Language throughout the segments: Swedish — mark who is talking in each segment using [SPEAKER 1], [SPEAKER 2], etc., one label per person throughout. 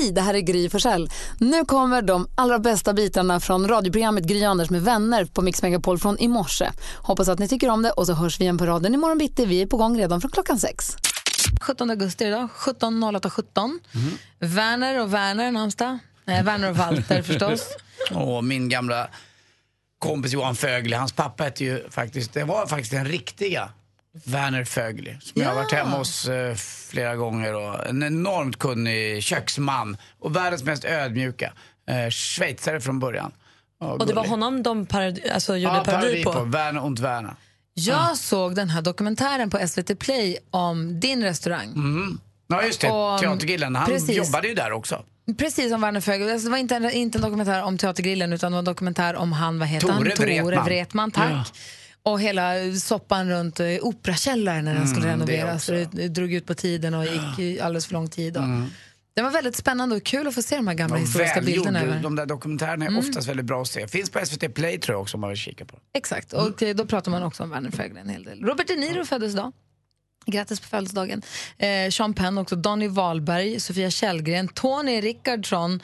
[SPEAKER 1] Hej, det här är Gry Forssell. Nu kommer de allra bästa bitarna från radioprogrammet Gry Anders med vänner på Mix Megapol från i morse. Hoppas att ni tycker om det och så hörs vi igen på raden imorgon bitti. Vi är på gång redan från klockan sex. 17 augusti idag, 17.08.17. 17. Mm. Werner och Werner namnsdag. Nej, Werner och Walter förstås.
[SPEAKER 2] Och min gamla kompis Johan Fögli, hans pappa hette ju faktiskt, det var faktiskt den riktiga Werner Fögli som ja. jag har varit hemma hos eh, flera gånger och en enormt kunnig köksman och världens mest ödmjuka. Eh, schweizare från början.
[SPEAKER 3] Och, och det var honom de parodi alltså, gjorde ja, parodi på?
[SPEAKER 2] på Werner und Werner.
[SPEAKER 1] Jag mm. såg den här dokumentären på SVT Play om din restaurang.
[SPEAKER 2] Mm. Ja, just det. Teatergrillen. Han precis. jobbade ju där också.
[SPEAKER 1] Precis som Werner Fögel. Alltså, det var inte en, inte en dokumentär om Teatergrillen utan det var en dokumentär om han, vad heter Tore han? Tore Wretman. tack. Ja. Och hela soppan runt uh, Operakällaren när den skulle mm, renoveras. Det, det, drog ut på tiden och gick alldeles för lång tid. Och, mm. Det var väldigt spännande och kul att få se de här gamla och historiska bilderna. Över.
[SPEAKER 2] De där dokumentärerna är mm. oftast väldigt bra att se. Finns på SVT Play tror jag också om man vill kika på.
[SPEAKER 1] Exakt, och mm. då pratar man också om Werner Fögel en hel del. Robert De Niro föddes idag. Grattis på födelsedagen. Eh, Sean Penn också, Donny Wahlberg, Sofia Källgren, Tony Rickardsson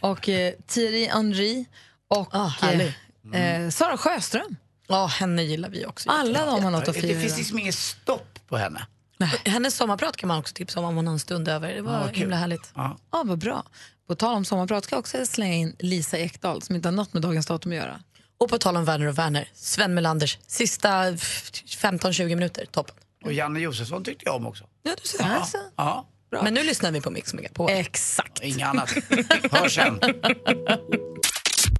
[SPEAKER 1] och eh, Thierry Henry och oh, eh, mm. Sara Sjöström.
[SPEAKER 3] Ja, henne gillar vi också.
[SPEAKER 1] Alla de har något att fira.
[SPEAKER 2] Det finns liksom inget stopp på henne.
[SPEAKER 3] Nej. Hennes sommarprat kan man också tipsa om om man har en stund över. Det var ja, himla härligt.
[SPEAKER 1] Ja. ja, vad bra. På tal om sommarprat ska jag också slänga in Lisa Ekdahl som inte har något med dagens datum att göra.
[SPEAKER 3] Och på tal om Werner och Werner, Sven Melanders sista 15-20 minuter, toppen.
[SPEAKER 2] Och Janne Josefsson tyckte jag om också.
[SPEAKER 3] Ja, du ser. Alltså. Ja. Bra. Men nu lyssnar vi på Mix Megapol.
[SPEAKER 1] Exakt.
[SPEAKER 2] Inget annat. Hör sen.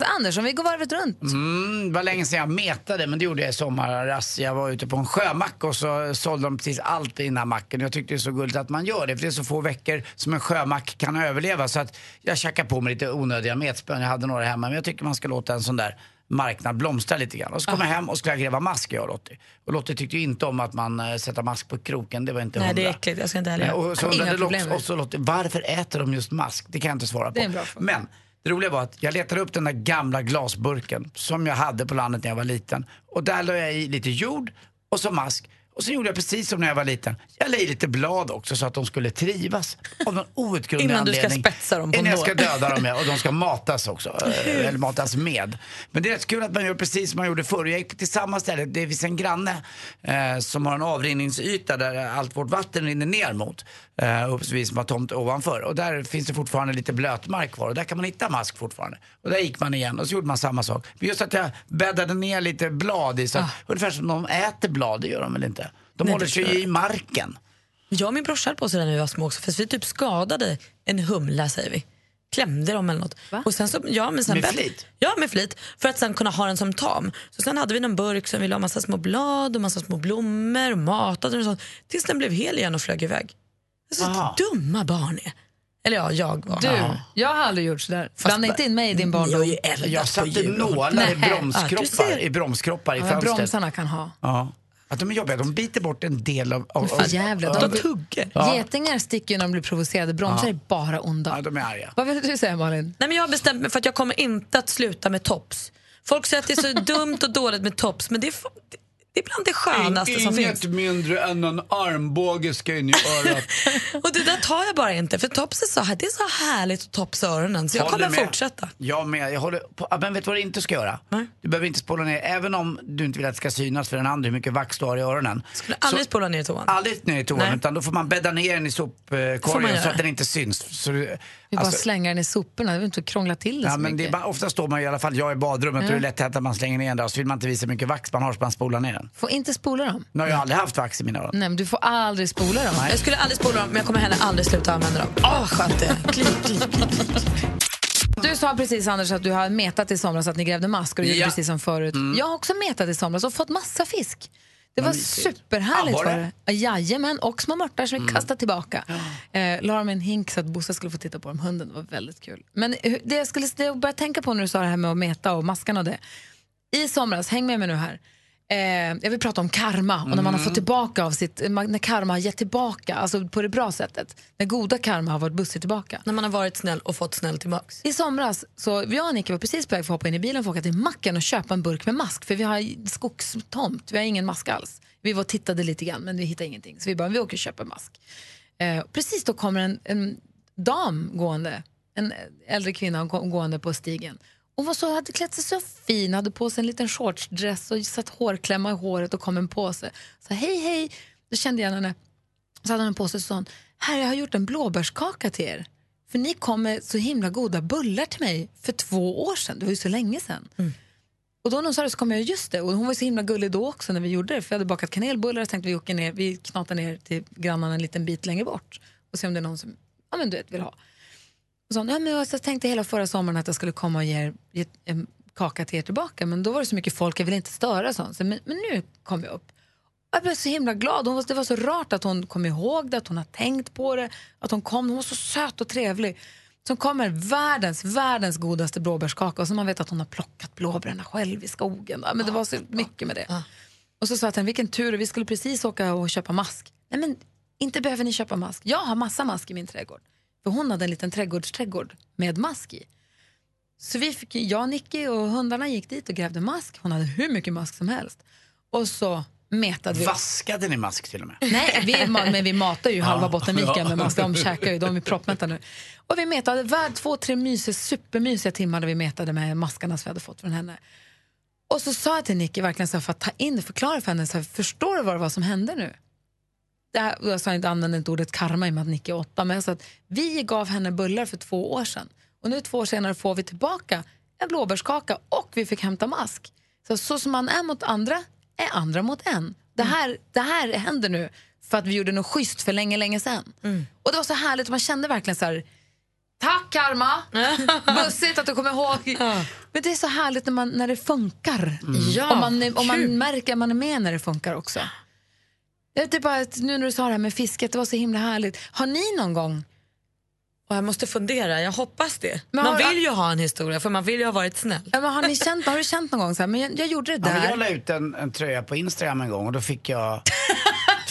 [SPEAKER 1] Anders, om vi går varvet runt.
[SPEAKER 2] Mm, det var länge sedan jag metade, men det gjorde jag i sommaras. Jag var ute på en sjömack och så sålde de precis allt i den här macken. Jag tyckte det är så gulligt att man gör det, för det är så få veckor som en sjömack kan överleva. Så att jag tjackade på mig lite onödiga metspön. Jag hade några hemma, men jag tycker man ska låta en sån där marknad blomstra lite grann. Och så kom jag hem och skulle gräva mask jag och Lottie. Och Lottie tyckte ju inte om att man äh, sätter mask på kroken, det var inte
[SPEAKER 3] Nej, hundra. det är äckligt, jag ska inte heller.
[SPEAKER 2] Och så undrade Lottie, Lottie, varför äter de just mask? Det kan jag inte svara på. Men det roliga var att jag letade upp den där gamla glasburken som jag hade på landet när jag var liten. Och där la jag i lite jord och så mask. Och så gjorde jag precis som när jag var liten. Jag la i lite blad också så att de skulle trivas. Av någon outgrundlig
[SPEAKER 3] Innan du ska spetsa dem på
[SPEAKER 2] Innan jag ska döda dem och de ska matas också. Eh, eller matas med. Men det är rätt kul att man gör precis som man gjorde förr. Jag gick till samma ställe. Det finns en granne eh, som har en avrinningsyta där allt vårt vatten rinner ner mot. Uh, och vi som har tomt ovanför. Och där finns det fortfarande lite blötmark kvar och där kan man hitta mask fortfarande. Och där gick man igen och så gjorde man samma sak. Just att jag bäddade ner lite blad i, så ah. ungefär som de äter blad, det gör de väl inte? De Nej, håller sig i marken.
[SPEAKER 3] Jag och min brorsa på sådär när vi var små också, för vi typ skadade en humla säger vi. Klämde dem eller något.
[SPEAKER 2] Och sen så, ja, men sen med flit?
[SPEAKER 3] Ja, med flit. För att sen kunna ha den som tam. Så sen hade vi en burk som vi la massa små blad och massa små blommor och matade den och sånt. Tills den blev hel igen och flög iväg. Så Aha. dumma barn är. Eller ja, jag var.
[SPEAKER 1] Du, jag har aldrig gjort sådär. Blanda inte in mig i din barndom.
[SPEAKER 2] Jag, jag satte nålar i bromskroppar, ja, i bromskroppar i fönstret.
[SPEAKER 1] Bromsarna kan ha.
[SPEAKER 2] Ja. Att de är jobbiga, de biter bort en del av... av, av
[SPEAKER 1] Jävlar, de, de tuggar. Ja. Getingar sticker när de blir provocerade, bromsar ja. är bara onda.
[SPEAKER 2] Ja, de är arga.
[SPEAKER 1] Vad vill du säga Malin?
[SPEAKER 3] Nej, men jag har bestämt mig för att jag kommer inte att sluta med tops. Folk säger att det är så dumt och dåligt med tops, men det är, det är bland det skönaste In, som
[SPEAKER 2] finns. Inget mindre än en armbåge ska in i örat.
[SPEAKER 3] och det där tar jag bara inte, för tops är så, här, det är så härligt att topsa öronen. Så jag kommer med. fortsätta.
[SPEAKER 2] Jag med. Jag håller på, men vet du vad du inte ska göra? Nej. Du behöver inte spola ner, även om du inte vill att det ska synas för den andra hur mycket vax du har i öronen.
[SPEAKER 3] Skulle aldrig så, spola ner i toan?
[SPEAKER 2] Aldrig ner i toan, utan då får man bädda ner den i sopkorgen så att den inte syns. Så du,
[SPEAKER 1] vi bara alltså, slänga den i soporna, det vill inte krångla till det
[SPEAKER 2] ja,
[SPEAKER 1] så
[SPEAKER 2] men
[SPEAKER 1] mycket.
[SPEAKER 2] Det är bara, ofta står man i alla fall, jag i badrummet, mm. och det är lätt hänt att man slänger ner den där så vill man inte visa hur mycket vax man har så man spolar ner den.
[SPEAKER 1] Får inte spola dem.
[SPEAKER 2] Nu har jag aldrig haft vax i mina öron.
[SPEAKER 1] Nej men du får aldrig spola dem.
[SPEAKER 3] Nej. Jag skulle aldrig spola dem men jag kommer heller aldrig sluta använda dem. Åh oh, skönt det klick, klick, klick.
[SPEAKER 1] Du sa precis Anders att du har metat i somras att ni grävde mask och du ja. gjorde precis som förut. Mm. Jag har också metat i somras och fått massa fisk. Det var superhärligt. Ah, var det? Jajamän, och små mörtar som vi mm. kastade tillbaka. Ja. Eh, la dem i en hink så att Bosse skulle få titta på dem. Hunden var väldigt kul. Men det jag, skulle, det jag började tänka på när du sa det här med att meta och maskarna och det. I somras, häng med mig nu här. Eh, jag vill prata om karma och när man har fått mm. tillbaka av sitt, när karma har gett tillbaka, alltså på det bra sättet. När goda karma har varit bussig tillbaka.
[SPEAKER 3] När man har varit snäll och fått snäll tillbaks.
[SPEAKER 1] I somras, så jag och Nicky var precis på väg för att hoppa in i bilen för att åka till macken och köpa en burk med mask för vi har skogstomt, vi har ingen mask alls. Vi var och tittade lite grann men vi hittade ingenting så vi bara, vi åker och köper mask. Eh, precis då kommer en, en dam gående en äldre kvinna gående på stigen. Hon var så, hade klätt sig så fin, hade på sig en liten shortsdress och satt hårklämma i håret och kom en påse. Så hej hej, då kände jag henne. Så hade hon en påse och sa här jag har gjort en blåbärskaka till er. För ni kom med så himla goda bullar till mig för två år sedan, det var ju så länge sedan. Mm. Och då när hon sa det så kom jag just det, och hon var så himla gullig då också när vi gjorde det. För jag hade bakat kanelbullar och tänkte vi åker ner, vi knatar ner till grannarna en liten bit längre bort och se om det är någon som ja, men du vet, vill ha. Och så, ja, men jag tänkte hela förra sommaren att jag skulle komma och ge, ge en kaka till er tillbaka men då var det så mycket folk, jag ville inte störa. Så, men, men nu kom jag upp. Jag blev så himla glad. Hon var, det var så rart att hon kom ihåg det, att hon har tänkt på det, att hon kom. Hon var så söt och trevlig. Som kommer världens, världens godaste blåbärskaka och så man vet att hon har plockat blåbärna själv i skogen. Men det var så mycket med det. Och så sa jag till henne, vilken tur, vi skulle precis åka och köpa mask. Nej men inte behöver ni köpa mask. Jag har massa mask i min trädgård. För hon hade en liten trädgårdsträdgård med mask i. Så vi fick, jag och Nicky och hundarna gick dit och grävde mask. Hon hade hur mycket mask som helst. Och så metade vi.
[SPEAKER 2] Vaskade ni mask till och med?
[SPEAKER 1] Nej, vi, men vi matar ju halva Bottenviken med mask. De käkar ju, de är proppmätta nu. Och vi metade, värd två, tre mysiga, supermysiga timmar där vi metade med maskarna som vi hade fått från henne. Och så sa jag till Nicky verkligen så här, för att ta in det, förklara för henne, så här, förstår du vad det var som hände nu? Det här, jag sa inte använda inte ordet karma i och med att Nicky är åtta, men sa att vi gav henne bullar för två år sedan. Och nu två år senare får vi tillbaka en blåbärskaka och vi fick hämta mask. Så, så som man är mot andra är andra mot en. Det mm. här, mm. det här händer nu för att vi gjorde något schysst för länge, länge sedan. Mm. Och det var så härligt, man kände verkligen så här, Tack Karma! Bussigt att du kommer ihåg. Men det är så härligt när, man, när det funkar. Mm. Ja, om man, om man märker att man är med när det funkar också. Det är bara nu när du sa det här med fisket, det var så himla härligt. Har ni någon gång
[SPEAKER 3] och jag måste fundera, jag hoppas det. Men man vill ju ha en historia för man vill ju ha varit snäll.
[SPEAKER 1] Ja, men har, ni känt, har du känt någon gång så här, men jag, jag gjorde det där?
[SPEAKER 2] Ja, jag la ut en, en tröja på Instagram en gång och då fick jag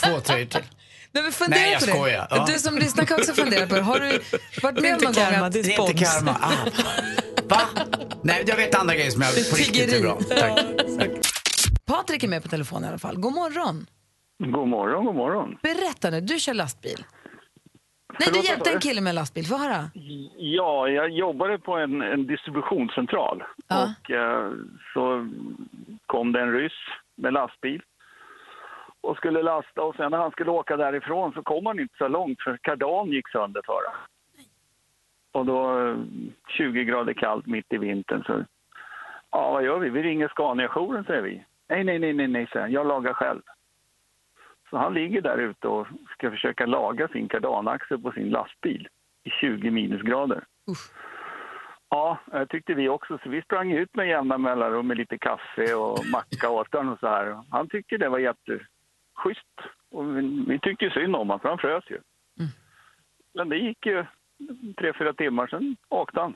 [SPEAKER 2] två tröjor till.
[SPEAKER 1] Nej, Nej jag skojar. Ja. Du som lyssnar kan också fundera på det. Har du varit med om någon
[SPEAKER 2] gång
[SPEAKER 1] att...
[SPEAKER 2] Det är inte karma. Ah. Va? Nej, jag vet andra grejer som jag på riktigt är bra. Tack.
[SPEAKER 1] Patrik är med på telefon i alla fall. God morgon.
[SPEAKER 4] God morgon, god morgon.
[SPEAKER 1] Berätta nu, du kör lastbil. Nej, du hjälpte en kille med lastbil. Få höra.
[SPEAKER 4] Ja, jag jobbade på en, en distributionscentral. Ja. Och eh, så kom det en ryss med lastbil och skulle lasta. Och sen när han skulle åka därifrån så kom han inte så långt för kardan gick sönder för Och då 20 grader kallt mitt i vintern så... Ja, vad gör vi? Vi ringer Scania-jouren, säger vi. Nej, nej, nej, nej, nej, säger. Jag lagar själv. Så han ligger där ute och ska försöka laga sin kardanaxel på sin lastbil i 20 minusgrader. Uff. Ja, det tyckte vi också, så vi sprang ut med jämna mellanrum med lite kaffe och macka åt honom och så här. Han tyckte det var jätteschysst. Och vi, vi tyckte synd om honom, för han frös ju. Mm. Men det gick ju tre, fyra timmar, sen åkte han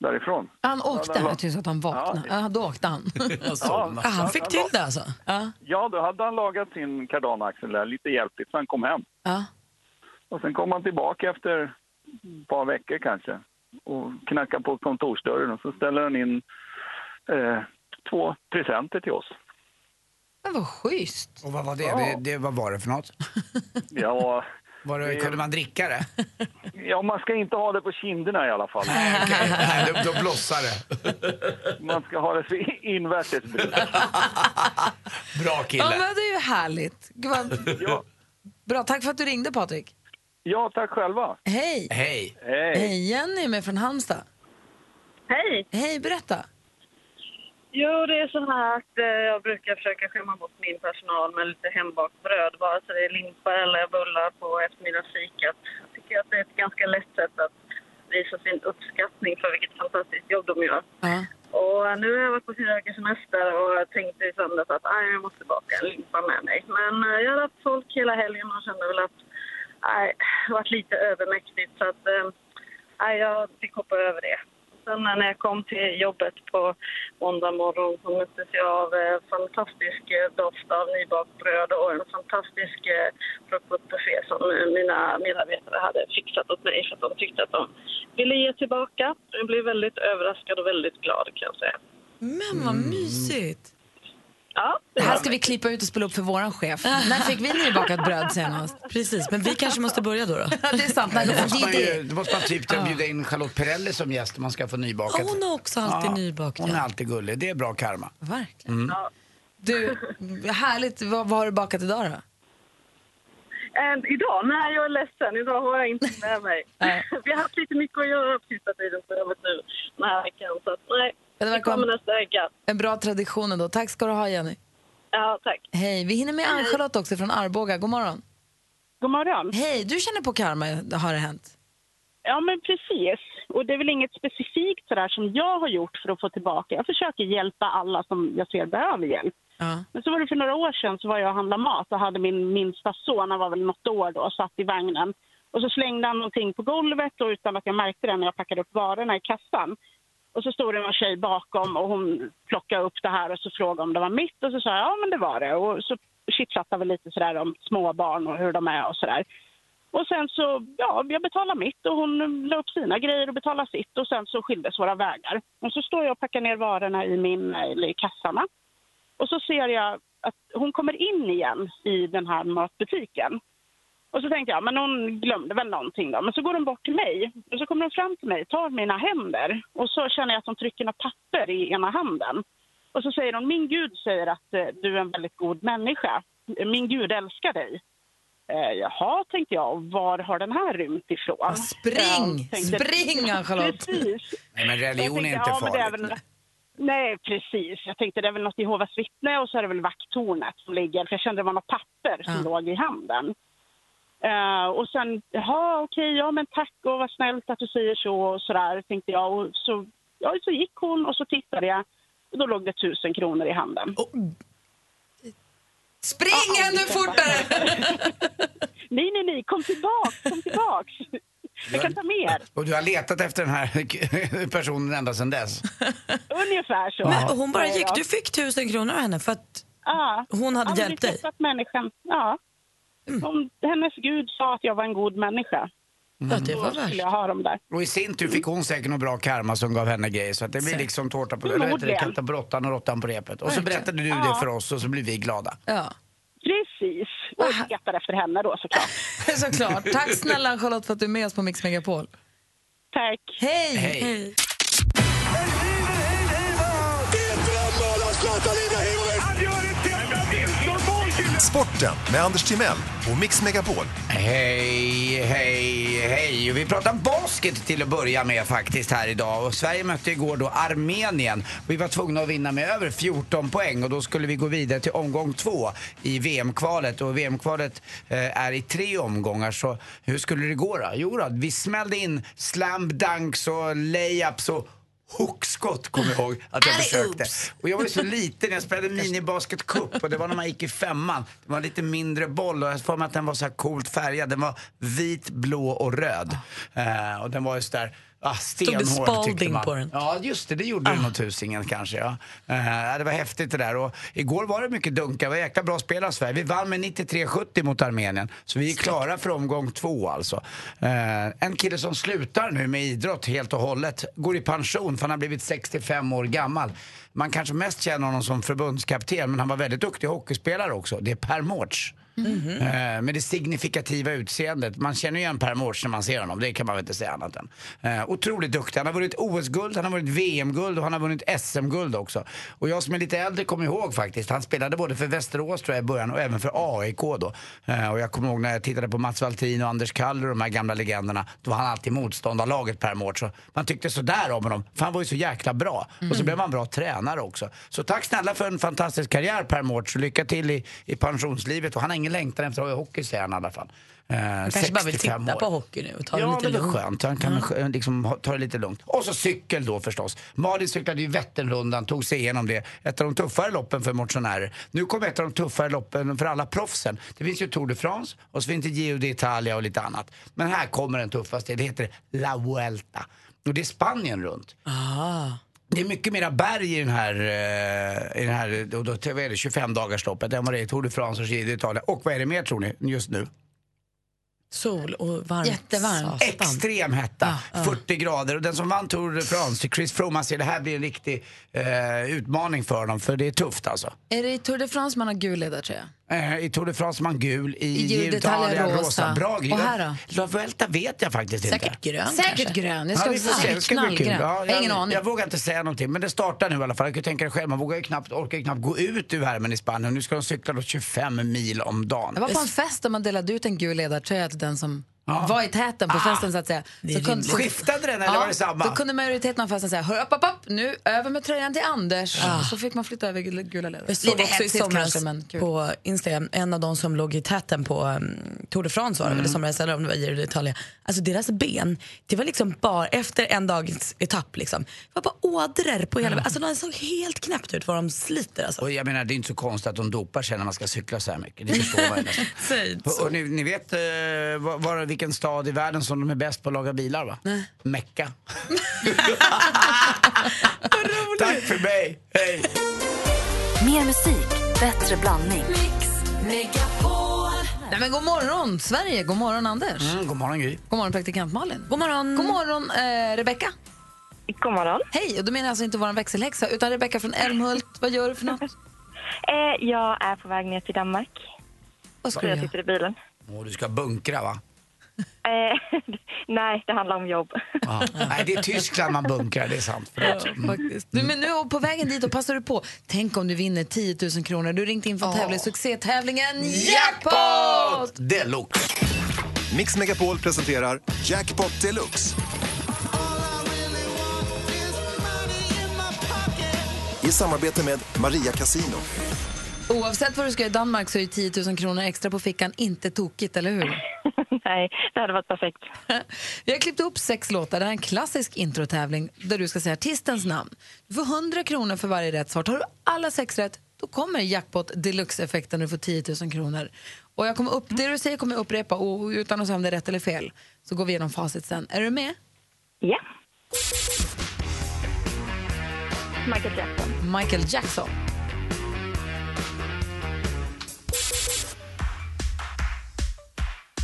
[SPEAKER 4] därifrån.
[SPEAKER 1] Han åkte? Ja, jag tyckte att han vaknade. Ja, ja då åkte han.
[SPEAKER 3] ja, han fick till det alltså?
[SPEAKER 4] Ja. ja, då hade han lagat sin kardanaxel där, lite hjälpligt, så han kom hem. Ja. Och sen kom han tillbaka efter ett par veckor kanske och knackade på kontorsdörren och så ställer han in eh, två presenter till oss.
[SPEAKER 1] Men vad schysst!
[SPEAKER 2] Och vad var det? Ja. det, det vad var det för något?
[SPEAKER 4] ja,
[SPEAKER 2] var det, kunde man dricka det?
[SPEAKER 4] Ja, man ska inte ha det på kinderna i alla fall.
[SPEAKER 2] Nej, okay. Nej då, då blossar det.
[SPEAKER 4] Man ska ha det för invärtes.
[SPEAKER 2] Bra kille.
[SPEAKER 1] Ja, men det är ju härligt. Ja. Bra, tack för att du ringde Patrik.
[SPEAKER 4] Ja, tack själva.
[SPEAKER 1] Hej.
[SPEAKER 2] Hej.
[SPEAKER 4] Hej.
[SPEAKER 1] Hej, Jenny är med från Halmstad.
[SPEAKER 5] Hej.
[SPEAKER 1] Hej, berätta.
[SPEAKER 5] Jo, det är så här att eh, jag brukar försöka skämma bort min personal med lite hembakt bröd, vare sig det är limpa eller bullar på eftermiddagsfikat. Jag tycker att det är ett ganska lätt sätt att visa sin uppskattning för vilket fantastiskt jobb de gör. Mm. Och nu har jag varit på fyra veckors semester och tänkte i söndags att aj, jag måste baka en limpa med mig. Men eh, jag har haft folk hela helgen och kände väl att det varit lite övermäktigt så att eh, jag fick hoppa över det. Sen när jag kom till jobbet på måndag morgon så möttes jag av eh, fantastisk eh, doft av nybakt bröd och en fantastisk eh, frukostbuffé som mina medarbetare hade fixat åt mig för att de tyckte att de ville ge tillbaka. Jag blev väldigt överraskad och väldigt glad kan jag säga.
[SPEAKER 1] Men vad mysigt!
[SPEAKER 5] Ja,
[SPEAKER 1] det här ska vi klippa ut och spela upp för våran chef. När fick vi nybakat bröd senast?
[SPEAKER 3] Precis, men vi kanske måste börja då. då.
[SPEAKER 1] det är sant.
[SPEAKER 2] Nej, då, måste man ju, då måste man typ bjuda in Charlotte Perrelli som gäst om man ska få nybakat.
[SPEAKER 3] Ja, hon är också alltid ja, nybakat.
[SPEAKER 2] Hon är alltid gullig. Det är bra karma.
[SPEAKER 1] Verkligen. Mm. Du, härligt. Vad, vad har du bakat idag då?
[SPEAKER 5] And idag? Nej, jag är ledsen. Idag har jag inte med mig. Vi har haft lite mycket att göra på sista tiden så jag vet nu den här veckan. Så att, nej, det, det kommer nästa vecka.
[SPEAKER 1] En bra tradition ändå. Tack ska du ha, Jenny.
[SPEAKER 5] Ja, tack.
[SPEAKER 1] Hej. Vi hinner med Ann-Charlotte också från Arboga. God morgon.
[SPEAKER 6] God morgon.
[SPEAKER 1] Hej. Du känner på karma, har det hänt?
[SPEAKER 6] Ja, men precis. Och det är väl inget specifikt sådär som jag har gjort för att få tillbaka. Jag försöker hjälpa alla som jag ser behöver hjälp. Ja. Men så var det för några år sedan så var jag och handlade mat och hade min minsta son, han var väl något år då, satt i vagnen. Och så slängde han någonting på golvet och utan att jag märkte det när jag packade upp varorna i kassan. Och så stod det en tjej bakom och hon plockade upp det här och så frågade om det var mitt och så sa jag ja men det var det. Och så chitchattade vi lite sådär om småbarn och hur de är och sådär. Och sen så, ja, jag betalade mitt och hon la upp sina grejer och betalade sitt och sen så skildes våra vägar. Och så står jag och packar ner varorna i min, eller i kassarna. Och så ser jag att hon kommer in igen i den här matbutiken. Och så tänkte jag, men hon glömde väl någonting då. Men så går hon bort till mig och så kommer hon fram till mig, tar mina händer och så känner jag att hon trycker något papper i ena handen. Och så säger hon, min Gud säger att eh, du är en väldigt god människa. Min Gud älskar dig. Eh, jaha, tänkte jag, var har den här rymt ifrån?
[SPEAKER 1] Spring! Tänkte, Spring, Ann-Charlotte!
[SPEAKER 2] Nej, men religion tänkte, är inte ja, farligt.
[SPEAKER 6] Nej, precis. Jag tänkte det är väl något Jehovas vittne och så är det väl vakttornet som ligger. För jag kände det var något papper som ja. låg i handen. Uh, och sen, jaha okej, okay, ja men tack och vad snällt att du säger så och sådär tänkte jag. Och så, ja, så gick hon och så tittade jag och då låg det tusen kronor i handen. Oh.
[SPEAKER 1] Spring ännu fortare!
[SPEAKER 6] nej, nej, nej, kom tillbaks, kom tillbaks. Jag kan ta mer.
[SPEAKER 2] Och du har letat efter den här personen ända sedan dess?
[SPEAKER 6] Ungefär så.
[SPEAKER 3] Men hon bara gick, du fick tusen kronor av henne för att ja. hon hade hjälpt dig?
[SPEAKER 6] människan, ja. Mm. Om hennes gud sa att jag var en god människa.
[SPEAKER 3] Mm. Ja, det var
[SPEAKER 6] värst. jag ha dem där.
[SPEAKER 2] Och i sin tur fick hon säkert någon bra karma som gav henne grejer. Så att det blir liksom tårta på, eller heter det, på råttan och råttan på repet. Och så berättade du ja. det för oss och så blir vi glada.
[SPEAKER 1] Ja.
[SPEAKER 6] Precis. Och skrattar efter henne då såklart.
[SPEAKER 1] såklart. Tack snälla Charlotte för att du är med oss på Mix Megapol.
[SPEAKER 6] Tack.
[SPEAKER 1] Hej.
[SPEAKER 2] Hej. Hej.
[SPEAKER 7] Sporten med Anders Timell och Mix Megapol.
[SPEAKER 2] Hej, hej, hej. Vi pratar basket till att börja med faktiskt här idag. Och Sverige mötte igår då Armenien. Vi var tvungna att vinna med över 14 poäng och då skulle vi gå vidare till omgång två i VM-kvalet. Och VM-kvalet eh, är i tre omgångar så hur skulle det gå då? Jo då, vi smällde in slam dunks och layups och hookskott kommer jag ihåg att jag försökte. Och jag var ju så liten, jag spelade minibasket cup och det var när man gick i femman. Det var en lite mindre boll och jag får mig att den var så här coolt färgad. Den var vit, blå och röd. Uh, och den var just där Ah, Stod det
[SPEAKER 3] Spalding på den?
[SPEAKER 2] Ja, just det. Det gjorde ah. det nog tusingen kanske. Ja. Uh, det var häftigt det där. Och igår var det mycket dunkar. Det var jäkla bra spel av Sverige. Vi vann med 93-70 mot Armenien. Så vi är klara för omgång två alltså. Uh, en kille som slutar nu med idrott helt och hållet. Går i pension för han har blivit 65 år gammal. Man kanske mest känner honom som förbundskapten men han var väldigt duktig hockeyspelare också. Det är Per Mårts. Mm -hmm. med det signifikativa utseendet. Man känner igen Per Mårts när man ser honom, det kan man väl inte säga annat än. Uh, otroligt duktig. Han har vunnit OS-guld, han har vunnit VM-guld och han har vunnit SM-guld också. Och jag som är lite äldre kommer ihåg faktiskt, han spelade både för Västerås tror jag i början och även för AIK då. Uh, och jag kommer ihåg när jag tittade på Mats Valtin och Anders Kaller och de här gamla legenderna, då var han alltid motståndarlaget Per Mårts. Man tyckte sådär om honom, för han var ju så jäkla bra. Mm. Och så blev han bra tränare också. Så tack snälla för en fantastisk karriär Per Mårts och lycka till i, i pensionslivet. Och han har ingen längtan efter att ha hockey säger han i alla fall.
[SPEAKER 3] Eh, han kanske bara vill titta år. på hockey nu och ta
[SPEAKER 2] ja,
[SPEAKER 3] det lite
[SPEAKER 2] lugnt. Ja, skönt. Han kan mm. liksom, ta det lite lugnt. Och så cykel då förstås. Malin cyklade ju Vätternrundan, tog sig igenom det. Ett av de tuffare loppen för motionärer. Nu kommer ett av de tuffare loppen för alla proffsen. Det finns ju Tour de France och så finns det Giro d'Italia och lite annat. Men här kommer den tuffaste. Det heter La Vuelta. Och det är Spanien runt.
[SPEAKER 3] Ah.
[SPEAKER 2] Det är mycket mera berg i den här, uh, i den här då, då, vad är det, 25 dagars loppet än vad det är i Tour de France och Giro d'Italia. Och vad är det mer tror ni just nu?
[SPEAKER 3] Sol och varmt.
[SPEAKER 1] Jättevarmt.
[SPEAKER 2] Extrem hetta, 40 grader. Och den som vann Tour de France, Chris Froome, han säger det här blir en riktig eh, utmaning för honom. För det är tufft alltså.
[SPEAKER 1] Är det i Tour de France man har gul ledartröja?
[SPEAKER 2] Eh, I Tour de France man gul, i,
[SPEAKER 1] I
[SPEAKER 2] Italien rosa.
[SPEAKER 1] rosa.
[SPEAKER 2] Bra
[SPEAKER 1] Och här då?
[SPEAKER 2] La Vuelta vet jag faktiskt inte.
[SPEAKER 3] Säkert grön
[SPEAKER 1] Säkert
[SPEAKER 3] kanske.
[SPEAKER 1] grön. Jag
[SPEAKER 2] Ja,
[SPEAKER 1] ska
[SPEAKER 2] vi får se.
[SPEAKER 1] säga
[SPEAKER 2] Det ska bli kul. Ja,
[SPEAKER 1] jag ingen aning.
[SPEAKER 2] Jag vågar inte säga någonting, men det startar nu i alla fall. Jag kan tänka dig själv, man vågar ju knappt, orkar ju knappt gå ut ur värmen i Spanien. Nu ska de cykla då 25 mil om dagen.
[SPEAKER 1] Jag var på en fest där man delade ut en gul ledartröja till den som
[SPEAKER 2] Ja.
[SPEAKER 1] Var i täten på festen så att säga. Så kunde,
[SPEAKER 3] rimligt.
[SPEAKER 2] Skiftade den eller var det samma?
[SPEAKER 1] Då kunde majoriteten av festen säga, hör upp, upp, upp, nu över med tröjan till Anders. Och så fick man flytta över gula- gula ledare.
[SPEAKER 3] Jag såg
[SPEAKER 1] Lite
[SPEAKER 3] också i
[SPEAKER 1] hetsigt
[SPEAKER 3] somras
[SPEAKER 1] kanske, men kul.
[SPEAKER 3] på Instagram, en av de som låg i täten på um, Tour de France var det,
[SPEAKER 1] Mm.
[SPEAKER 3] eller somras eller om det var Giro d'Italia. Alltså deras ben, det var liksom bara, efter en dags etapp liksom, det var bara ådror på hela, alltså de såg helt knäppt ut vad de sliter alltså.
[SPEAKER 2] Och jag menar, det är inte så konstigt att de dopar sig när man ska cykla så här mycket. Det förstår man ju nästan.
[SPEAKER 3] Säg inte så.
[SPEAKER 2] Och, och ni, ni vet eh, var, var, vilken stad i världen som de är bäst på att laga bilar va? Nej. Mecka. Tack för mig, hej!
[SPEAKER 8] Mer musik, bättre blandning.
[SPEAKER 1] Nej, men god morgon Sverige, god morgon Anders.
[SPEAKER 2] Mm, god morgon Gry.
[SPEAKER 1] God morgon praktikant Malin.
[SPEAKER 3] God morgon.
[SPEAKER 1] God morgon eh, Rebecka.
[SPEAKER 5] God morgon.
[SPEAKER 1] Hej, och då menar jag alltså inte vår växelhäxa utan Rebecka från Älmhult. Vad gör du för något?
[SPEAKER 5] Eh, jag är på väg ner till Danmark.
[SPEAKER 1] Vad ska du
[SPEAKER 5] jag
[SPEAKER 1] göra?
[SPEAKER 5] sitter i bilen.
[SPEAKER 2] Åh, du ska bunkra va?
[SPEAKER 5] Eh, nej, det handlar om jobb.
[SPEAKER 2] Ja. Nej, det är Tyskland man bunkrar, det är sant. Förlåt.
[SPEAKER 1] Faktiskt. Du, men nu på vägen dit och passar du på. Tänk om du vinner 10 000 kronor. Du ringt in för att tävla i succétävlingen Jackpot!
[SPEAKER 2] Deluxe!
[SPEAKER 7] Mix Megapol presenterar Jackpot Deluxe. I samarbete med Maria Casino.
[SPEAKER 1] Oavsett vad du ska göra i Danmark så är 10 000 kronor extra på fickan inte tokigt, eller hur?
[SPEAKER 5] nej, det hade varit perfekt.
[SPEAKER 1] Vi har klippt upp sex låtar. Det här är en klassisk introtävling där du ska säga artistens namn. Du får 100 kronor för varje rätt svar. Tar du alla sex rätt, då kommer jackpot deluxe-effekten och du får 10 000 kronor. Och jag kommer upp, det du säger kommer jag upprepa och utan att säga om det är rätt eller fel. Så går vi igenom facit sen. Är du med?
[SPEAKER 5] Ja. Michael Jackson.
[SPEAKER 1] Michael Jackson.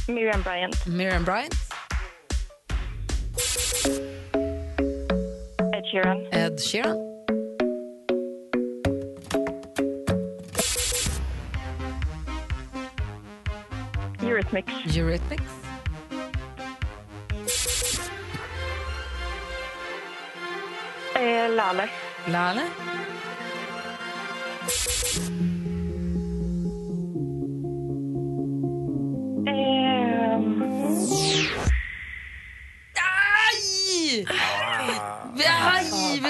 [SPEAKER 5] Miriam Bryant.
[SPEAKER 1] Miriam Bryant.
[SPEAKER 5] Ed Sheeran.
[SPEAKER 1] Ed Sheeran.
[SPEAKER 5] Eurythmics.
[SPEAKER 1] Eurythmics.
[SPEAKER 5] Eh, Lale.
[SPEAKER 1] Lale.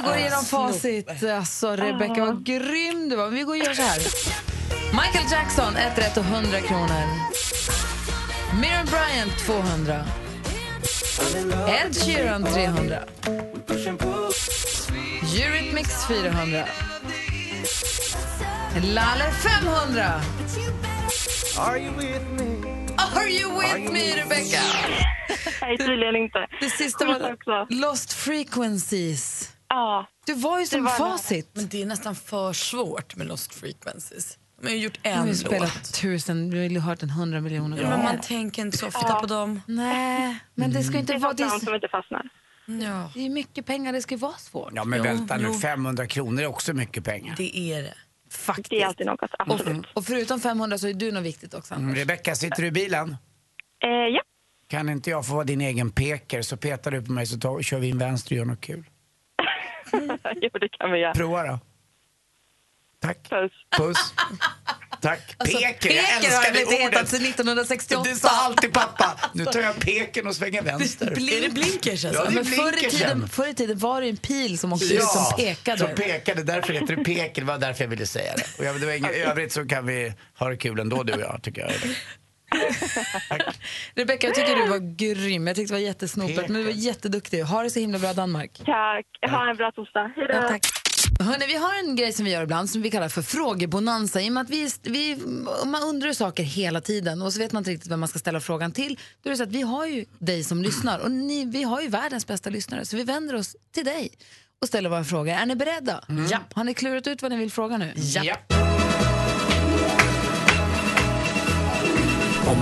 [SPEAKER 1] Går igenom facit. Alltså, Rebecca, vad grym du var. Vi går och gör så här. Michael Jackson, ett rätt och 100 kronor. Miriam Bryant, 200. Ed Sheeran, 300. Eurythmics, 400. Lalle, 500. Are you with me, Rebecca?
[SPEAKER 5] nej, tydligen inte.
[SPEAKER 1] Det sista var. Lost Frequencies.
[SPEAKER 5] Ja,
[SPEAKER 1] Du var ju som
[SPEAKER 5] var
[SPEAKER 1] facit.
[SPEAKER 3] Men det är nästan för svårt med Lost Frequencies. De har ju gjort en låt.
[SPEAKER 1] spelat tusen, du har ju hört den hundra miljoner
[SPEAKER 3] Ja,
[SPEAKER 1] gånger.
[SPEAKER 3] men man tänker inte så ofta på dem.
[SPEAKER 1] Nej, men det ska ju inte
[SPEAKER 5] är
[SPEAKER 1] vara... Det är,
[SPEAKER 5] som inte fastnar.
[SPEAKER 3] Ja,
[SPEAKER 1] det är mycket pengar, det ska ju vara svårt.
[SPEAKER 2] Ja men vänta nu,
[SPEAKER 3] jo.
[SPEAKER 2] 500 kronor är också mycket pengar.
[SPEAKER 3] det är det.
[SPEAKER 1] Faktiskt.
[SPEAKER 5] Det är alltid något, absolut.
[SPEAKER 1] Och förutom 500 så är du något viktigt också.
[SPEAKER 2] Mm. Rebecka, sitter du i bilen?
[SPEAKER 5] Eh, ja,
[SPEAKER 2] Kan inte jag få vara din egen peker så petar du på mig så tar, kör vi in vänster och gör något kul.
[SPEAKER 5] jo, det kan vi göra.
[SPEAKER 2] Prova då. Tack.
[SPEAKER 5] Puss.
[SPEAKER 2] Puss. Tack.
[SPEAKER 1] Alltså,
[SPEAKER 2] peker, jag
[SPEAKER 1] peker har
[SPEAKER 2] älskar
[SPEAKER 1] det inte
[SPEAKER 2] det
[SPEAKER 1] hetat
[SPEAKER 2] ordet.
[SPEAKER 1] sedan 1968.
[SPEAKER 2] Det sa alltid pappa. Nu tar jag peken och svänger vänster.
[SPEAKER 3] Är det blinkers alltså?
[SPEAKER 2] Ja, det är
[SPEAKER 1] Men förr, i tiden, förr i tiden var det en pil som åkte ut som pekade.
[SPEAKER 2] som pekade. Därför heter det peker. Det var därför jag ville säga det. Och jag, det var inget, I övrigt så kan vi ha det kul ändå du och jag tycker jag.
[SPEAKER 1] Rebecka, jag tycker du var grym. Jag tyckte det var jättesnopet,
[SPEAKER 2] Peker.
[SPEAKER 1] men du var jätteduktig. Ha det så himla bra, Danmark.
[SPEAKER 5] Tack. Ha en bra torsdag. Hej då.
[SPEAKER 1] Ja, tack. Hörrni, vi har en grej som vi gör ibland som vi kallar för frågebonanza. I och med att vi, vi, man undrar saker hela tiden och så vet man inte riktigt vem man ska ställa frågan till. Då är det så att vi har ju dig som lyssnar och ni, vi har ju världens bästa lyssnare så vi vänder oss till dig och ställer våra frågor. Är ni beredda? Ja. Har ni klurat ut vad ni vill fråga nu?
[SPEAKER 2] Ja.
[SPEAKER 9] Hvem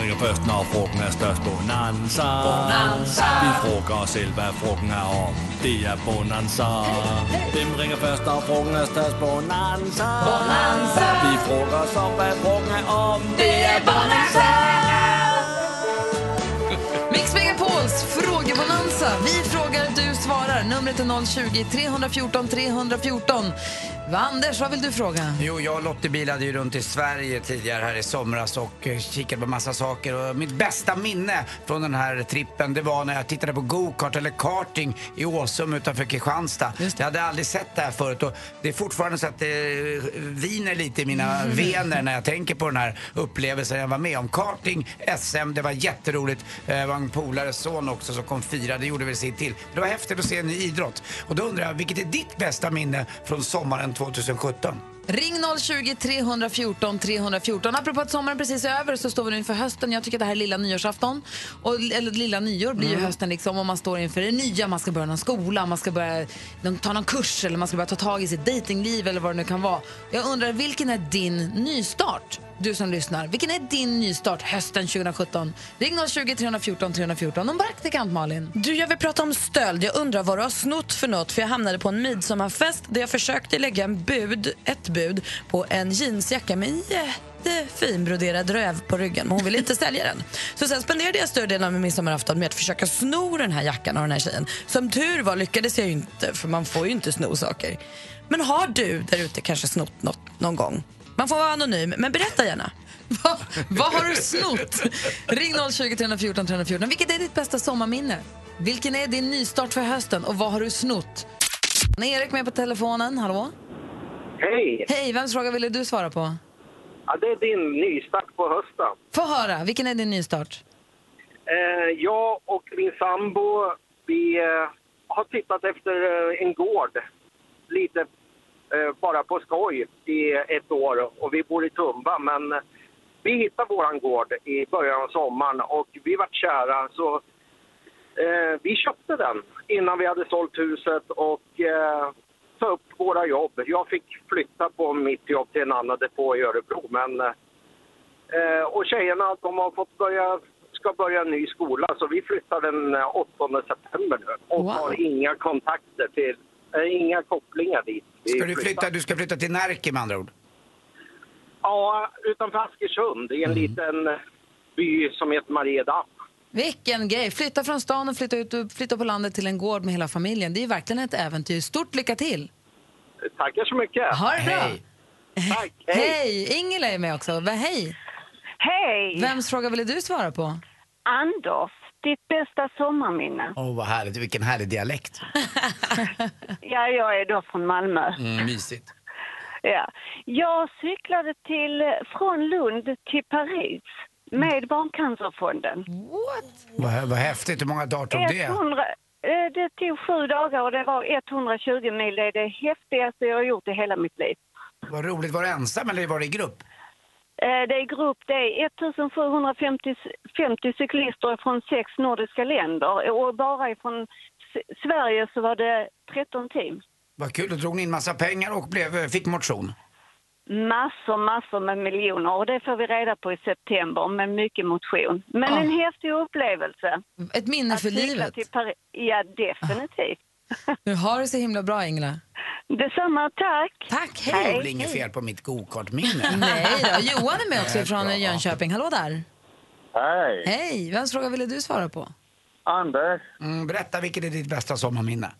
[SPEAKER 9] ringer først, når frugten er størst? Bonanza. Bonanza. Vi frågar os selv, hvad frugten er om. Det er Bonanza. Hvem ringer først, når frugten er størst? Bonanza. Bonanza. Vi frågar os om, hvad frugten er om.
[SPEAKER 1] Numret är 020 314 314. Va, Anders, vad vill du fråga?
[SPEAKER 2] Jo, jag och Lottie bilade ju runt i Sverige tidigare här i somras och eh, kikade på massa saker. Och mitt bästa minne från den här trippen det var när jag tittade på go-kart eller karting i Åsum utanför Kristianstad. Jag hade aldrig sett det här förut och det är fortfarande så att det viner lite i mina vener när jag tänker på den här upplevelsen jag var med om. Karting, SM, det var jätteroligt. Eh, Det var en polares son också som kom fyra, det gjorde väl sitt till. Det var häftigt att se en ny idrott. Och då undrar jag, vilket är ditt bästa minne från sommaren 2017?
[SPEAKER 1] Ring 020 314 314. Apropå att sommaren precis är över så står vi nu inför hösten. Jag tycker det här är lilla nyårsafton. Och, eller lilla nyår blir ju hösten liksom om man står inför det nya. Man ska börja någon skola, man ska börja ta någon kurs eller man ska börja ta tag i sitt datingliv eller vad det nu kan vara. Jag undrar, vilken är din nystart? Du som lyssnar, vilken är din nystart hösten 2017? Ring 020 314 314. Om praktikant Malin.
[SPEAKER 3] Du, jag vill prata om stöld. Jag undrar vad du har snott för något. För jag hamnade på en midsommarfest där jag försökte lägga en bud, ett bud på en jeansjacka med en jättefin broderad röv på ryggen. Men hon ville inte sälja den. Så sen spenderade jag större delen av min midsommarafton med att försöka sno den här jackan av den här tjejen. Som tur var lyckades jag ju inte, för man får ju inte sno saker. Men har du där ute kanske snott något någon gång? Man får vara anonym, men berätta gärna.
[SPEAKER 1] Va, vad har du snott? Ring 020 314 314. Vilket är ditt bästa sommarminne? Vilken är din nystart för hösten och vad har du snott? Erik med på telefonen, hallå?
[SPEAKER 10] Hej!
[SPEAKER 1] Hej, vems fråga ville du svara på?
[SPEAKER 10] Ja, det är din nystart på hösten.
[SPEAKER 1] Få höra, vilken är din nystart?
[SPEAKER 10] Eh, jag och min sambo, vi eh, har tittat efter eh, en gård lite bara på skoj i ett år och vi bor i Tumba men eh, vi hittade våran gård i början av sommaren och vi vart kära så eh, vi köpte den innan vi hade sålt huset och eh, ta upp våra jobb. Jag fick flytta på mitt jobb till en annan depå i Örebro men eh, och tjejerna de har fått börja ska börja en ny skola så vi flyttar den eh, 8 september nu och
[SPEAKER 1] Wow.
[SPEAKER 10] har inga kontakter till, eh, inga kopplingar dit.
[SPEAKER 2] Ska du flytta, du ska flytta till Närke med andra ord?
[SPEAKER 10] Ja, utanför Askersund i en
[SPEAKER 2] Mm.
[SPEAKER 10] liten eh, by som heter Mariedam.
[SPEAKER 1] Vilken grej! Flytta från stan och flytta, ut flytta på landet till en gård med hela familjen. Det är ju verkligen ett äventyr. Stort lycka till!
[SPEAKER 10] Tackar så mycket.
[SPEAKER 1] Ha det bra!
[SPEAKER 2] Hej.
[SPEAKER 10] Tack, hej.
[SPEAKER 1] Hej! Ingela är med också. Hej!
[SPEAKER 11] Hej!
[SPEAKER 1] Vems fråga ville du svara på?
[SPEAKER 11] Anders, ditt bästa sommarminne?
[SPEAKER 2] Åh, vad härligt. Vilken härlig dialekt.
[SPEAKER 11] Ja, jag är då från Malmö.
[SPEAKER 2] Mm, mysigt.
[SPEAKER 11] Ja. Jag cyklade till, från Lund till Paris med Barncancerfonden.
[SPEAKER 2] Vad, vad häftigt. Hur många dagar tog det?
[SPEAKER 11] 100, eh, det tog sju dagar och det var 120 mil. Det är det häftigaste jag har gjort i hela mitt liv.
[SPEAKER 2] Vad roligt. Var du ensam eller var det i grupp?
[SPEAKER 11] Eh, Det är grupp, det är 1750 50 cyklister från sex nordiska länder och bara ifrån S- Sverige så var det 13 team.
[SPEAKER 2] Vad kul. Då drog ni in massa pengar och blev, fick motion.
[SPEAKER 11] Massor, massor med miljoner och det får vi reda på i september med mycket motion. Men
[SPEAKER 1] Ah.
[SPEAKER 11] en häftig upplevelse.
[SPEAKER 1] Ett minne för livet.
[SPEAKER 11] Ja, definitivt.
[SPEAKER 1] Du har det så himla bra, Ingela.
[SPEAKER 11] Detsamma, tack.
[SPEAKER 1] Tack,
[SPEAKER 2] Det
[SPEAKER 1] hej!
[SPEAKER 2] är väl inget fel på mitt gokartminne?
[SPEAKER 1] Nej då, Johan är med också från
[SPEAKER 2] bra.
[SPEAKER 1] Jönköping. Hallå där!
[SPEAKER 12] Hej!
[SPEAKER 1] Hej! Vems fråga ville du svara på?
[SPEAKER 12] Anders,
[SPEAKER 2] Mm, berätta, vilket är ditt bästa sommarminne?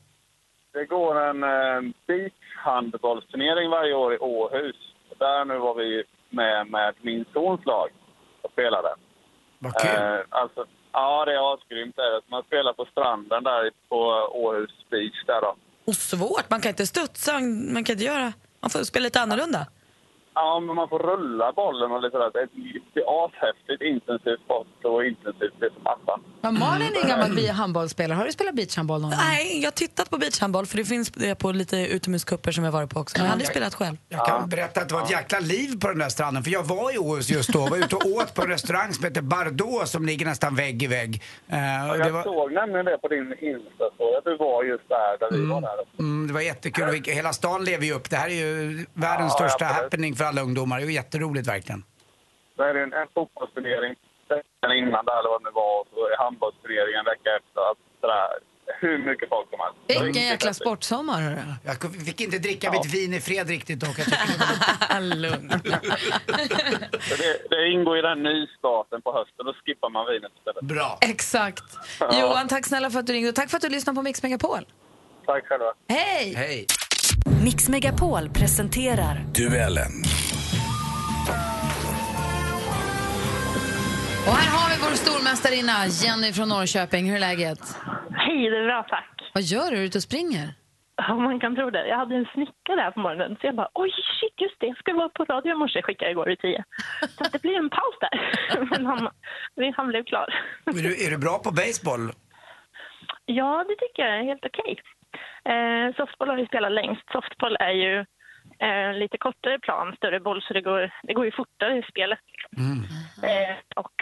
[SPEAKER 12] det går en eh, beachhandbollsturnering varje år i Åhus. Där nu var vi med med min sons lag och spelade.
[SPEAKER 2] Vad kul.
[SPEAKER 12] Eh, alltså, ja, det är asgrymt. är det. Man spelar på stranden där på Åhus beach där då.
[SPEAKER 3] Och svårt, man kan inte studsa, man kan inte göra... Man får spela lite annorlunda.
[SPEAKER 12] Ja, men man får rulla bollen och lite sådär. Det är- ashäftigt, intensivt sport och intensivt det som passar.
[SPEAKER 1] Men Malin är en gammal bi- handbollsspelare. Har du spelat beachhandboll någon gång?
[SPEAKER 3] Nej, jag har tittat på beachhandboll för det finns det på lite utomhuskupper som jag varit på också. Men jag har aldrig spelat själv.
[SPEAKER 2] Jag kan berätta att det var ett jäkla liv på den där stranden. För jag var i Åhus just då. var ute och åt på en restaurang som heter Bardot som ligger nästan vägg i vägg. Och det
[SPEAKER 12] Jag
[SPEAKER 2] var,
[SPEAKER 12] såg nämligen det på din Insta, så att du var just där, där vi var där.
[SPEAKER 2] mm, det var jättekul. Hela stan lever ju upp. Det här är ju världens
[SPEAKER 12] Ja,
[SPEAKER 2] största
[SPEAKER 12] absolut.
[SPEAKER 2] happening för alla ungdomar. Det är ju jätteroligt verkligen.
[SPEAKER 12] Så är det en, en fotbollsturnering veckan innan där, eller vad det nu var, och så är handbollsturneringen en vecka efter. Att, sådär, hur mycket folk som helst. Det var
[SPEAKER 1] Vilken jäkla sportsommar. hörru.
[SPEAKER 2] Jag fick inte dricka mitt vin i fred riktigt dock. Jag det var
[SPEAKER 3] Lugn.
[SPEAKER 12] Så Det, det ingår i den nystarten på hösten, då skippar man vinet istället.
[SPEAKER 2] Bra.
[SPEAKER 1] Exakt.
[SPEAKER 12] Ja.
[SPEAKER 1] Johan, tack snälla för att du ringde och tack för att du lyssnade på Mix Megapol.
[SPEAKER 12] Tack själva.
[SPEAKER 1] Hej!
[SPEAKER 2] Hej!
[SPEAKER 8] Mix Megapol presenterar
[SPEAKER 7] Duellen.
[SPEAKER 1] Och här har vi vår stormästarinna Jenny från Norrköping. Hur är läget?
[SPEAKER 13] Hej, det är bra tack.
[SPEAKER 1] Vad gör du? Är du ute och springer?
[SPEAKER 13] Om man kan tro det. Jag hade en snickare här på morgonen så jag bara oj shit just det, jag ska vara på radio i morse, skickade jag igår i tio. Så att det blir en paus där. Men han, han blev klar.
[SPEAKER 2] Är du, är du bra på baseball?
[SPEAKER 13] Ja, det tycker jag är helt okej. Eh, softball har vi spelat längst. Softball är ju eh, lite kortare plan, större boll, så det går, det går ju fortare i spelet.
[SPEAKER 2] Mm.
[SPEAKER 13] Eh, och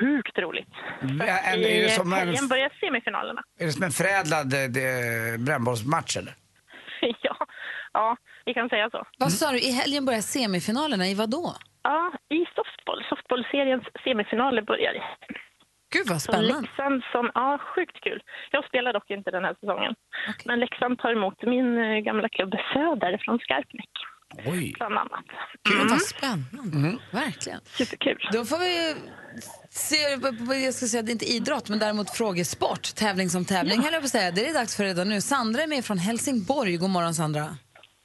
[SPEAKER 13] sjukt roligt.
[SPEAKER 2] Ja, är
[SPEAKER 13] I
[SPEAKER 2] det som en-
[SPEAKER 13] helgen börjar semifinalerna.
[SPEAKER 2] Är det som en förädlad eh, brännbollsmatch eller?
[SPEAKER 13] ja, ja, vi kan säga så.
[SPEAKER 1] Vad sa du? I helgen börjar semifinalerna. I vad då?
[SPEAKER 13] Ja, i softball. Softballseriens semifinaler börjar i
[SPEAKER 1] Gud vad
[SPEAKER 13] Så
[SPEAKER 1] spännande.
[SPEAKER 13] Leksand som, ja, sjukt kul. Jag spelar dock inte den här säsongen. Men Leksand tar emot min eh, gamla klubb Söder från Skarpnäck.
[SPEAKER 2] Oj.
[SPEAKER 13] Bland annat.
[SPEAKER 1] Gud vad spännande. Verkligen.
[SPEAKER 13] Superkul.
[SPEAKER 1] Då får vi se, jag ska säga det är inte idrott, men däremot frågesport. Tävling som tävling höll jag på att säga. Det är dags för redan nu. Sandra är med från Helsingborg. God morgon Sandra.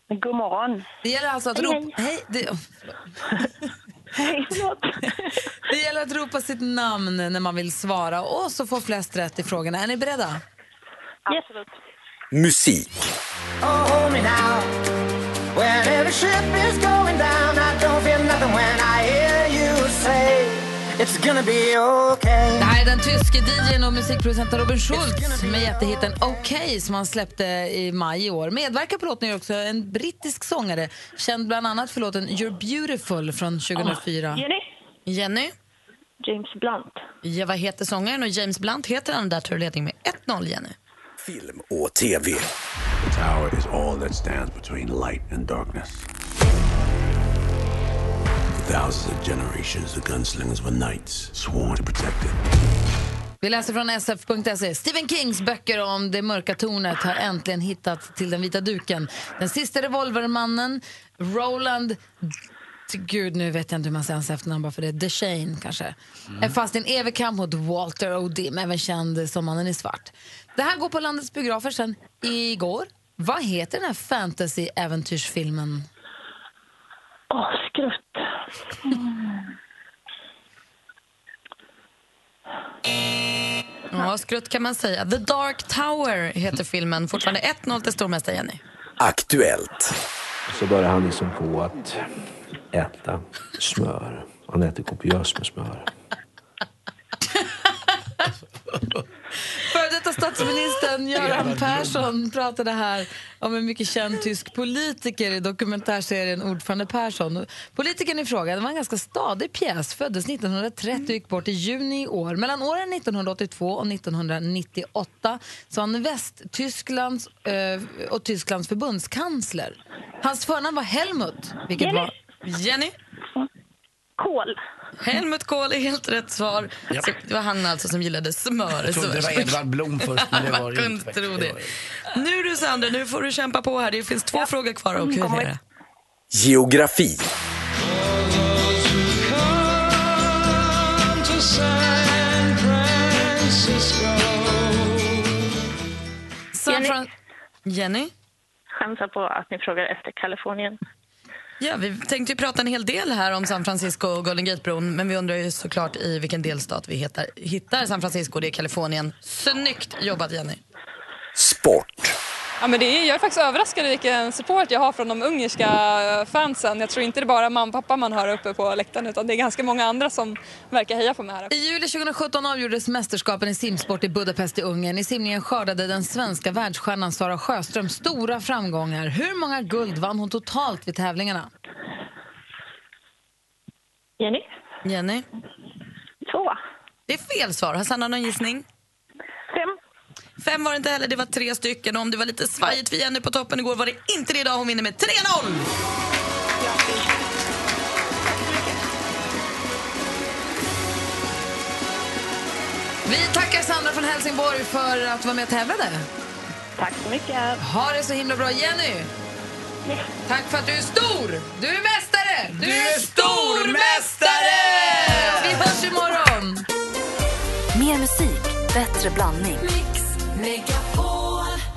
[SPEAKER 13] God morgon.
[SPEAKER 1] Det gäller alltså att
[SPEAKER 13] Hej,
[SPEAKER 1] ropa... Hej. Det...
[SPEAKER 13] Hej, förlåt.
[SPEAKER 1] det gäller att ropa sitt namn när man vill svara och så får flest rätt i frågorna. Är ni beredda?
[SPEAKER 13] Absolut.
[SPEAKER 7] Musik.
[SPEAKER 14] Oh, it's gonna be okay.
[SPEAKER 1] Det här är den tyske DJn och musikproducenten Robin Schultz med jättehitten OK som han släppte i maj i år. Medverkar på låten är också en brittisk sångare känd bland annat för låten You're beautiful från 2004.
[SPEAKER 13] Jenny?
[SPEAKER 3] Jenny?
[SPEAKER 13] James Blunt.
[SPEAKER 3] Ja, vad heter sångaren? Och James Blunt heter han där tar du ledning med 1-0 Jenny.
[SPEAKER 7] Film och TV.
[SPEAKER 15] The tower is all that stands between light and darkness. Thousands of generations, the gunslingers were knights, sworn to protect it.
[SPEAKER 1] Vi läser från sf.se. Stephen Kings böcker om det mörka tornet har äntligen hittat till den vita duken. Den sista revolvermannen, Roland... Gud, nu vet jag inte hur man säger hans efternamn bara för det. DeShane kanske. Är fast i en evig kamp mot Walter O'Dim, även känd som Mannen i svart. Det här går på landets biografer sen igår. Vad heter den här fantasy-äventyrsfilmen?
[SPEAKER 13] Åh, skrutt.
[SPEAKER 3] Ja, skrutt kan man säga. The Dark Tower heter filmen. Fortfarande 1-0 till stormästare Jenny.
[SPEAKER 7] Aktuellt.
[SPEAKER 15] Så börjar han liksom på att äta smör. Han äter kopiöst med smör.
[SPEAKER 1] Statsministern Göran Persson pratade här om en mycket känd tysk politiker i dokumentärserien Ordförande Persson. Politikern i fråga det var en ganska stadig pjäs, föddes 1930 och gick bort i juni i år. Mellan åren 1982 och 1998 så var han Västtysklands eh, och Tysklands förbundskansler. Hans förnamn var Helmut, vilket
[SPEAKER 13] Jenny.
[SPEAKER 1] var...
[SPEAKER 3] Jenny?
[SPEAKER 13] Kol.
[SPEAKER 3] Helmut Kohl är helt rätt svar. Så det var han alltså som gillade smör.
[SPEAKER 2] Jag trodde det var Edvard Blom först, men det var
[SPEAKER 3] Man
[SPEAKER 2] inte.
[SPEAKER 3] kunde tro det. Nu du Sandra, nu får du kämpa på här. Det finns två frågor kvar att kvittera.
[SPEAKER 7] Geografi.
[SPEAKER 3] San Fran- Jenny?
[SPEAKER 13] Chansar på att ni frågar efter Kalifornien.
[SPEAKER 3] Ja, vi tänkte ju prata en hel del här om San Francisco och Golden Gate-bron men vi undrar ju såklart i vilken delstat vi hittar, hittar San Francisco, det är Kalifornien. Snyggt jobbat Jenny!
[SPEAKER 7] Sport.
[SPEAKER 16] Ja, men det är, jag är faktiskt överraskad vilken support jag har från de ungerska fansen. Jag tror inte det är bara mamma och pappa man har uppe på läktaren utan det är ganska många andra som verkar heja på mig här.
[SPEAKER 1] I juli 2017 avgjordes mästerskapen i simsport i Budapest i Ungern. I simningen skördade den svenska världsstjärnan Sara Sjöström stora framgångar. Hur många guld vann hon totalt vid tävlingarna?
[SPEAKER 13] Jenny?
[SPEAKER 3] Jenny?
[SPEAKER 13] Två.
[SPEAKER 3] Det är fel svar. Har Sanna någon gissning?
[SPEAKER 13] Fem.
[SPEAKER 3] Var det inte heller, det var tre stycken. Och om det var lite svajigt för Jenny på toppen igår var det inte det idag. Hon vinner med 3-0!
[SPEAKER 1] Vi tackar Sandra från Helsingborg för att du var med och tävlade.
[SPEAKER 13] Tack så mycket.
[SPEAKER 1] Ha det så himla bra. Jenny! Tack för att du är stor! Du är mästare! Du, är stormästare! Vi hörs imorgon!
[SPEAKER 8] Mer musik, bättre blandning.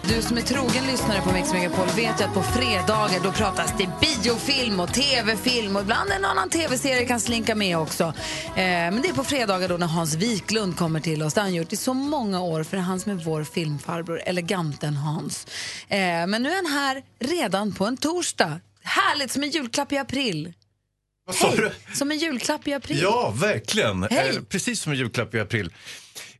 [SPEAKER 1] Du som är trogen lyssnare på Mix Megapol vet ju att på fredagar då pratas det biofilm och tv-film och ibland en annan tv-serie kan slinka med också. Eh, men det är på fredagar då när Hans Wiklund kommer till oss. Det har han gjort i så många år för han som är vår filmfarbror, eleganten Hans. Eh, men nu är han här redan på en torsdag. Härligt, som en julklapp i april.
[SPEAKER 17] Vad sa du?
[SPEAKER 1] Som en julklapp i april.
[SPEAKER 17] Ja, verkligen.
[SPEAKER 1] Hej.
[SPEAKER 17] Eh, precis som en julklapp i april.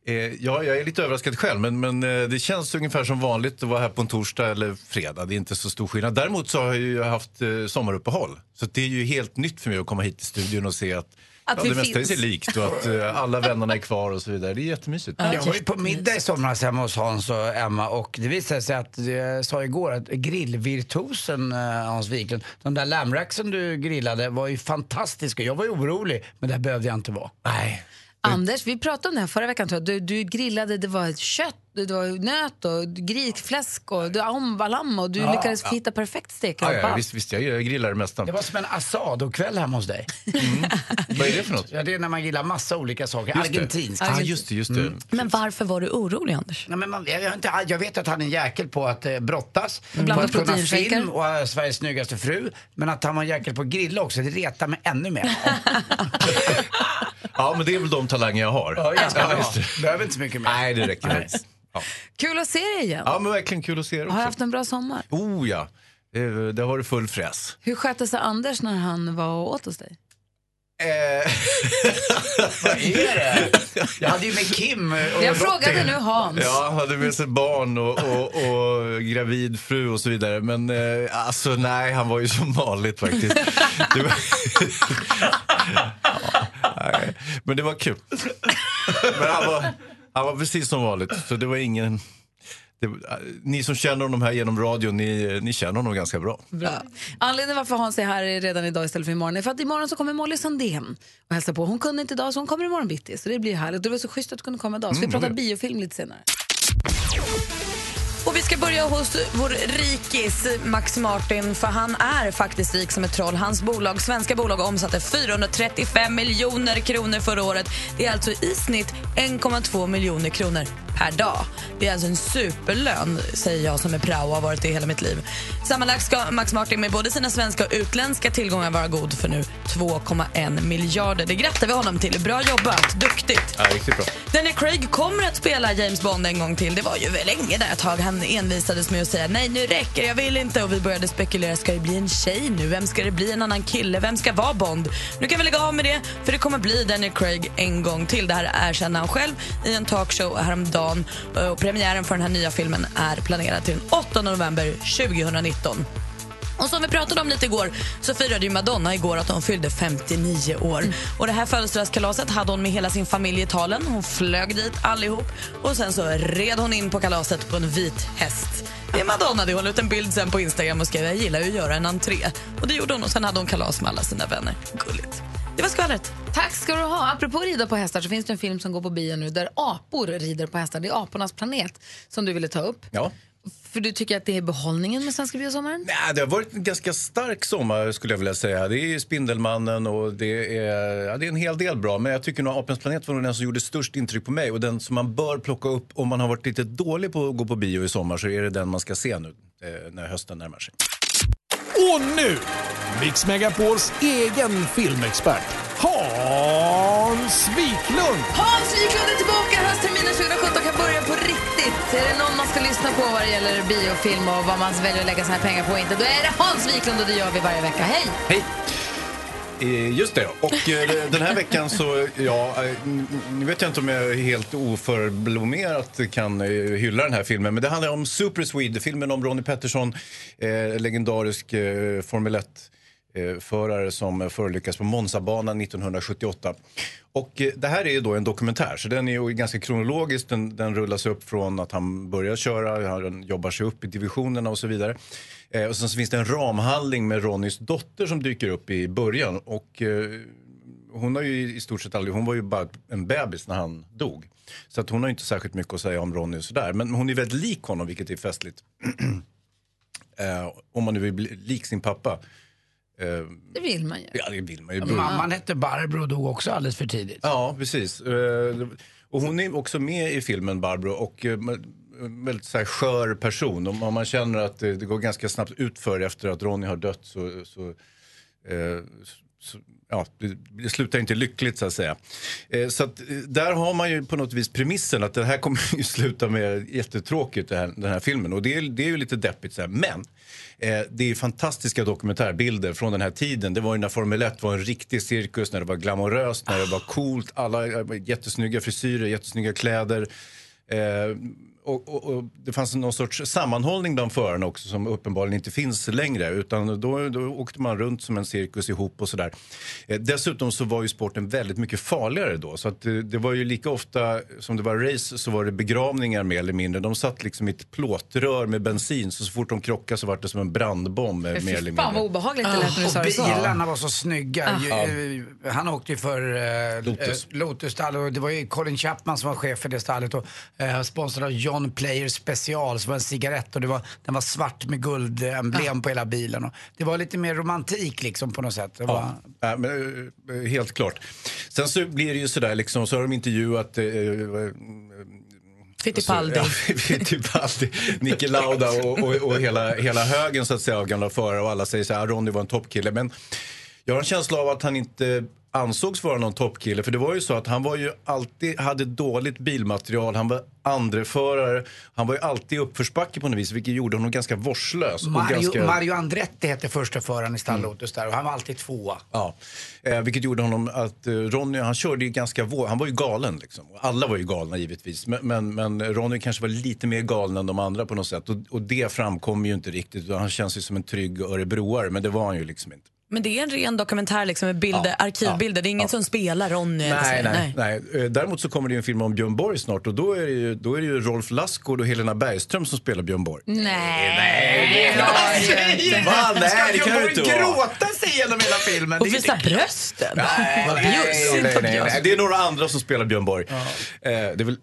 [SPEAKER 17] Eh, ja, jag är lite överraskad själv, men, men eh, det känns ungefär som vanligt att vara här på en torsdag eller fredag. Det är inte så stor skillnad. Däremot så har jag ju haft eh, sommaruppehåll. Så det är ju helt nytt för mig att komma hit till studion och se att,
[SPEAKER 1] Att
[SPEAKER 17] ja,
[SPEAKER 1] vi
[SPEAKER 17] det mesta är
[SPEAKER 1] finns.
[SPEAKER 17] sig likt och att eh, alla vännerna är kvar och så vidare. Det är jättemysigt.
[SPEAKER 2] Jag var ju på middag i somras hemma hos Hans och Emma och det visade sig att, jag sa igår att grillvirtuosen eh, Hans Wiklund, de där lammracksen du grillade var ju fantastiska. Jag var ju orolig, men där behövde jag inte vara.
[SPEAKER 17] Nej.
[SPEAKER 1] Anders, vi pratade om det här förra veckan. Tror jag. Du, du grillade, det var kött, det var nöt och grisfläsk och du lamm och du
[SPEAKER 2] Ja,
[SPEAKER 1] lyckades
[SPEAKER 2] ja.
[SPEAKER 1] hitta perfekt stek.
[SPEAKER 17] Ja, ja, visst, visst, jag, grillar det mesta.
[SPEAKER 2] Det var som en asado-kväll hemma hos dig.
[SPEAKER 17] Vad är det för något?
[SPEAKER 2] Ja, det är när man grillar massa olika saker. Argentinskt.
[SPEAKER 17] Ah, just det, just det.
[SPEAKER 3] Men varför var du orolig, Anders?
[SPEAKER 2] Nej, men man, jag, jag, inte, jag vet att han är en jäkel på att eh, brottas,
[SPEAKER 1] Blanda
[SPEAKER 2] på att kunna film och är Sveriges snyggaste fru. Men att han var en jäkel på att grilla också, det retar mig ännu mer.
[SPEAKER 17] Ja, men det är väl de talanger jag har.
[SPEAKER 2] Ja, ganska bra. Behöver inte så mycket mer.
[SPEAKER 17] Nej, det räcker.
[SPEAKER 2] Nej.
[SPEAKER 17] Ja.
[SPEAKER 1] Kul att se dig igen.
[SPEAKER 17] ja, men verkligen kul att se er också.
[SPEAKER 1] Har du haft en bra sommar?
[SPEAKER 17] Oh ja, det, det har varit full fräs.
[SPEAKER 1] Hur skötte sig Anders när han var och åt hos dig?
[SPEAKER 17] Eh,
[SPEAKER 2] Vad är det? Jag hade ju med Kim och
[SPEAKER 1] Jag frågade
[SPEAKER 2] Lottie.
[SPEAKER 1] nu Hans.
[SPEAKER 17] Ja, han hade med sig barn och, och, och gravid fru och så vidare. Men eh, alltså nej, han var ju som vanligt faktiskt. Nej, men det var kul. Men han var, han var precis som vanligt. Så det var ingen... Det, ni som känner honom här genom radion, ni, ni känner honom ganska bra.
[SPEAKER 1] Bra. Anledningen varför Hans är här redan idag istället för imorgon är för att imorgon så kommer Molly Sandén och hälsa på. Hon kunde inte idag så hon kommer imorgon bitti. Så det blir härligt. Det var så schysst att du kunde komma idag. Så vi
[SPEAKER 3] Mm,
[SPEAKER 1] pratar biofilm lite senare.
[SPEAKER 3] Och vi ska börja hos vår rikis Max Martin för han är faktiskt rik som ett troll. Hans bolag, svenska bolag omsatte 435 miljoner kronor förra året. Det är alltså i snitt 1,2 miljoner kronor per dag. Det är alltså en superlön, säger jag som är prao och har varit det hela mitt liv. Sammanlagt ska Max Martin med både sina svenska och utländska tillgångar vara god för nu 2,1 miljarder. Det grattar vi honom till. Bra jobbat, duktigt.
[SPEAKER 17] Ja, riktigt bra.
[SPEAKER 3] Daniel Craig kommer att spela James Bond en gång till. Det var ju väl länge där ett tag. Han envisades med att säga nej nu räcker jag vill inte. Och vi började spekulera, ska det bli en tjej nu? Vem ska det bli? En annan kille? Vem ska vara Bond? Nu kan vi lägga av med det, för det kommer bli Daniel Craig en gång till. Det här erkänner han själv i en talkshow häromdagen. Eh, och premiären för den här nya filmen är planerad till den 8 november 2019. Och som vi pratade om lite igår så firade ju Madonna igår att hon fyllde 59 år. Och det här födelsedagskalaset hade hon med hela sin familj i Italien. Hon flög dit allihop och sen så red hon in på kalaset på en vit häst. Det är Madonna det. Hon la ut en bild sen på Instagram och skrev jag gillar ju att göra en entré. Och det gjorde hon och sen hade hon kalas med alla sina vänner. Gulligt. Det var skvallret.
[SPEAKER 1] Tack ska du ha. Apropå rida på hästar så finns det en film som går på bio nu där apor rider på hästar. Det är apornas planet som du ville ta upp.
[SPEAKER 17] Ja.
[SPEAKER 1] För du tycker att det är behållningen med Svenska biosommaren?
[SPEAKER 17] Nej, det har varit en ganska stark sommar skulle jag vilja säga. Det är Spindelmannen och det är, ja, det är en hel del bra. Men jag tycker nog Apens planet var nog den som gjorde störst intryck på mig och den som man bör plocka upp om man har varit lite dålig på att gå på bio i sommar så är det den man ska se nu eh, när hösten närmar sig.
[SPEAKER 18] Och nu, Mix Megapols egen filmexpert, Hans Wiklund.
[SPEAKER 1] Hans Wiklund är tillbaka! Höstterminen 2017 kan börja på riktigt. Är det någon man ska lyssna på vad det gäller biofilm och vad man väljer att lägga sina pengar på och inte, då är det Hans Wiklund och det gör vi varje vecka. Hej!
[SPEAKER 17] Hej! Eh, just det, och eh, den här veckan så, ja, eh, nu vet jag inte om jag helt oförblommerat kan hylla den här filmen, men det handlar om Super Swede, filmen om Ronnie Peterson eh, legendarisk eh, Formel 1-förare som förolyckas på Monzabanan 1978. Och det här är ju då en dokumentär, så den är ju ganska kronologisk. Den, den rullas upp från att han börjar köra, han jobbar sig upp i divisionerna och så vidare. Eh, och sen så finns det en ramhandling med Ronnys dotter som dyker upp i början. Och eh, hon har ju i stort sett aldrig, hon var ju bara en bebis när han dog. Så att hon har inte särskilt mycket att säga om Ronny och sådär. Men hon är väldigt lik honom, vilket är festligt. eh, om man nu vill bli lik sin pappa. Eh,
[SPEAKER 1] Det vill man ju.
[SPEAKER 17] Ja, det vill man ju.
[SPEAKER 2] Mamman hette Barbro och dog också alldeles för tidigt.
[SPEAKER 17] Ja, precis. Eh, Och hon är också med i filmen, Barbro, och eh, en väldigt så här, skör person. Om om man känner att det, det går ganska snabbt utför efter att Ronny har dött så, så, eh, så ja, det, det slutar inte lyckligt så att säga. Eh, så att, eh, där har man ju på något vis premissen att det här kommer ju sluta med jättetråkigt det här, den här filmen. Och det är, det är ju lite deppigt så här. Men eh, det är fantastiska dokumentärbilder från den här tiden. Det var ju när Formel 1 var en riktig cirkus, när det var glamoröst, när det var coolt. Alla eh, jättesnygga frisyrer, jättesnygga kläder. Eh, och, och, och det fanns någon sorts sammanhållning bland förarna också som uppenbarligen inte finns längre. Utan då, då åkte man runt som en cirkus ihop och sådär. Eh, dessutom så var ju sporten väldigt mycket farligare då. Så att det, det var ju lika ofta som det var race så var det begravningar mer eller mindre. De satt liksom i ett plåtrör med bensin så så fort de krockade så var det som en brandbomb eh, mer eller
[SPEAKER 1] Fy fan vad
[SPEAKER 17] mindre.
[SPEAKER 1] obehagligt det lät när du sa
[SPEAKER 2] Och
[SPEAKER 1] det så.
[SPEAKER 2] bilarna var så snygga.
[SPEAKER 17] Ja.
[SPEAKER 2] Ju- eh, Han åkte ju för eh,
[SPEAKER 17] Lotus.
[SPEAKER 2] eh, Lotus stall och det var ju Colin Chapman som var chef för det stallet och eh, sponsrad av John Player Special som var en cigarett och det var, den var svart med guldemblem på hela bilen. Och det var lite mer romantik liksom på något sätt. Det var,
[SPEAKER 17] Ja, ja, men, eh, helt klart. Sen så blir det ju sådär liksom, så har de intervjuat eh, eh,
[SPEAKER 3] Fittipaldi.
[SPEAKER 17] Ja, Fittipaldi, Niki Lauda och, och, och hela, hela högen så att säga av gamla förare och alla säger så här, "Ah, Ronny var en toppkille. Men jag har en känsla av att han inte ansågs vara någon toppkille. För det var ju så att han var ju alltid, hade dåligt bilmaterial, han var andreförare, han var ju alltid uppförsbacke på något vis vilket gjorde honom ganska vårdslös.
[SPEAKER 2] Mario,
[SPEAKER 17] ganska...
[SPEAKER 2] Mario Andretti hette första föraren i stall Lotus där och han var alltid tvåa.
[SPEAKER 17] Ja, eh, vilket gjorde honom att eh, Ronny, han körde ju ganska vå- han var ju galen liksom. Alla var ju galna givetvis, men, men, men Ronny kanske var lite mer galen än de andra på något sätt. Och, och det framkom ju inte riktigt, han känns ju som en trygg örebroare, men det var han ju liksom inte.
[SPEAKER 3] Men det är en ren dokumentär liksom, med bilder,
[SPEAKER 17] Ja,
[SPEAKER 3] arkivbilder. Det är ingen som spelar Ronny. så.
[SPEAKER 17] Nej, nej, nej. Eh, Däremot så kommer det en film om Björn Borg snart och då är det ju, då är det ju Rolf Lassgård och Helena Bergström som spelar Björn Borg.
[SPEAKER 1] Nej,
[SPEAKER 17] nej, det är klart. Va? Nej,
[SPEAKER 2] Ska
[SPEAKER 17] det kan
[SPEAKER 2] Björn Borg gråta sig genom hela filmen?
[SPEAKER 3] Och
[SPEAKER 2] Det är
[SPEAKER 3] visa
[SPEAKER 2] inte-
[SPEAKER 3] brösten.
[SPEAKER 17] Nej, nej, nej, nej, nej. Det är några andra som spelar Björn Borg. Eh, det är väl,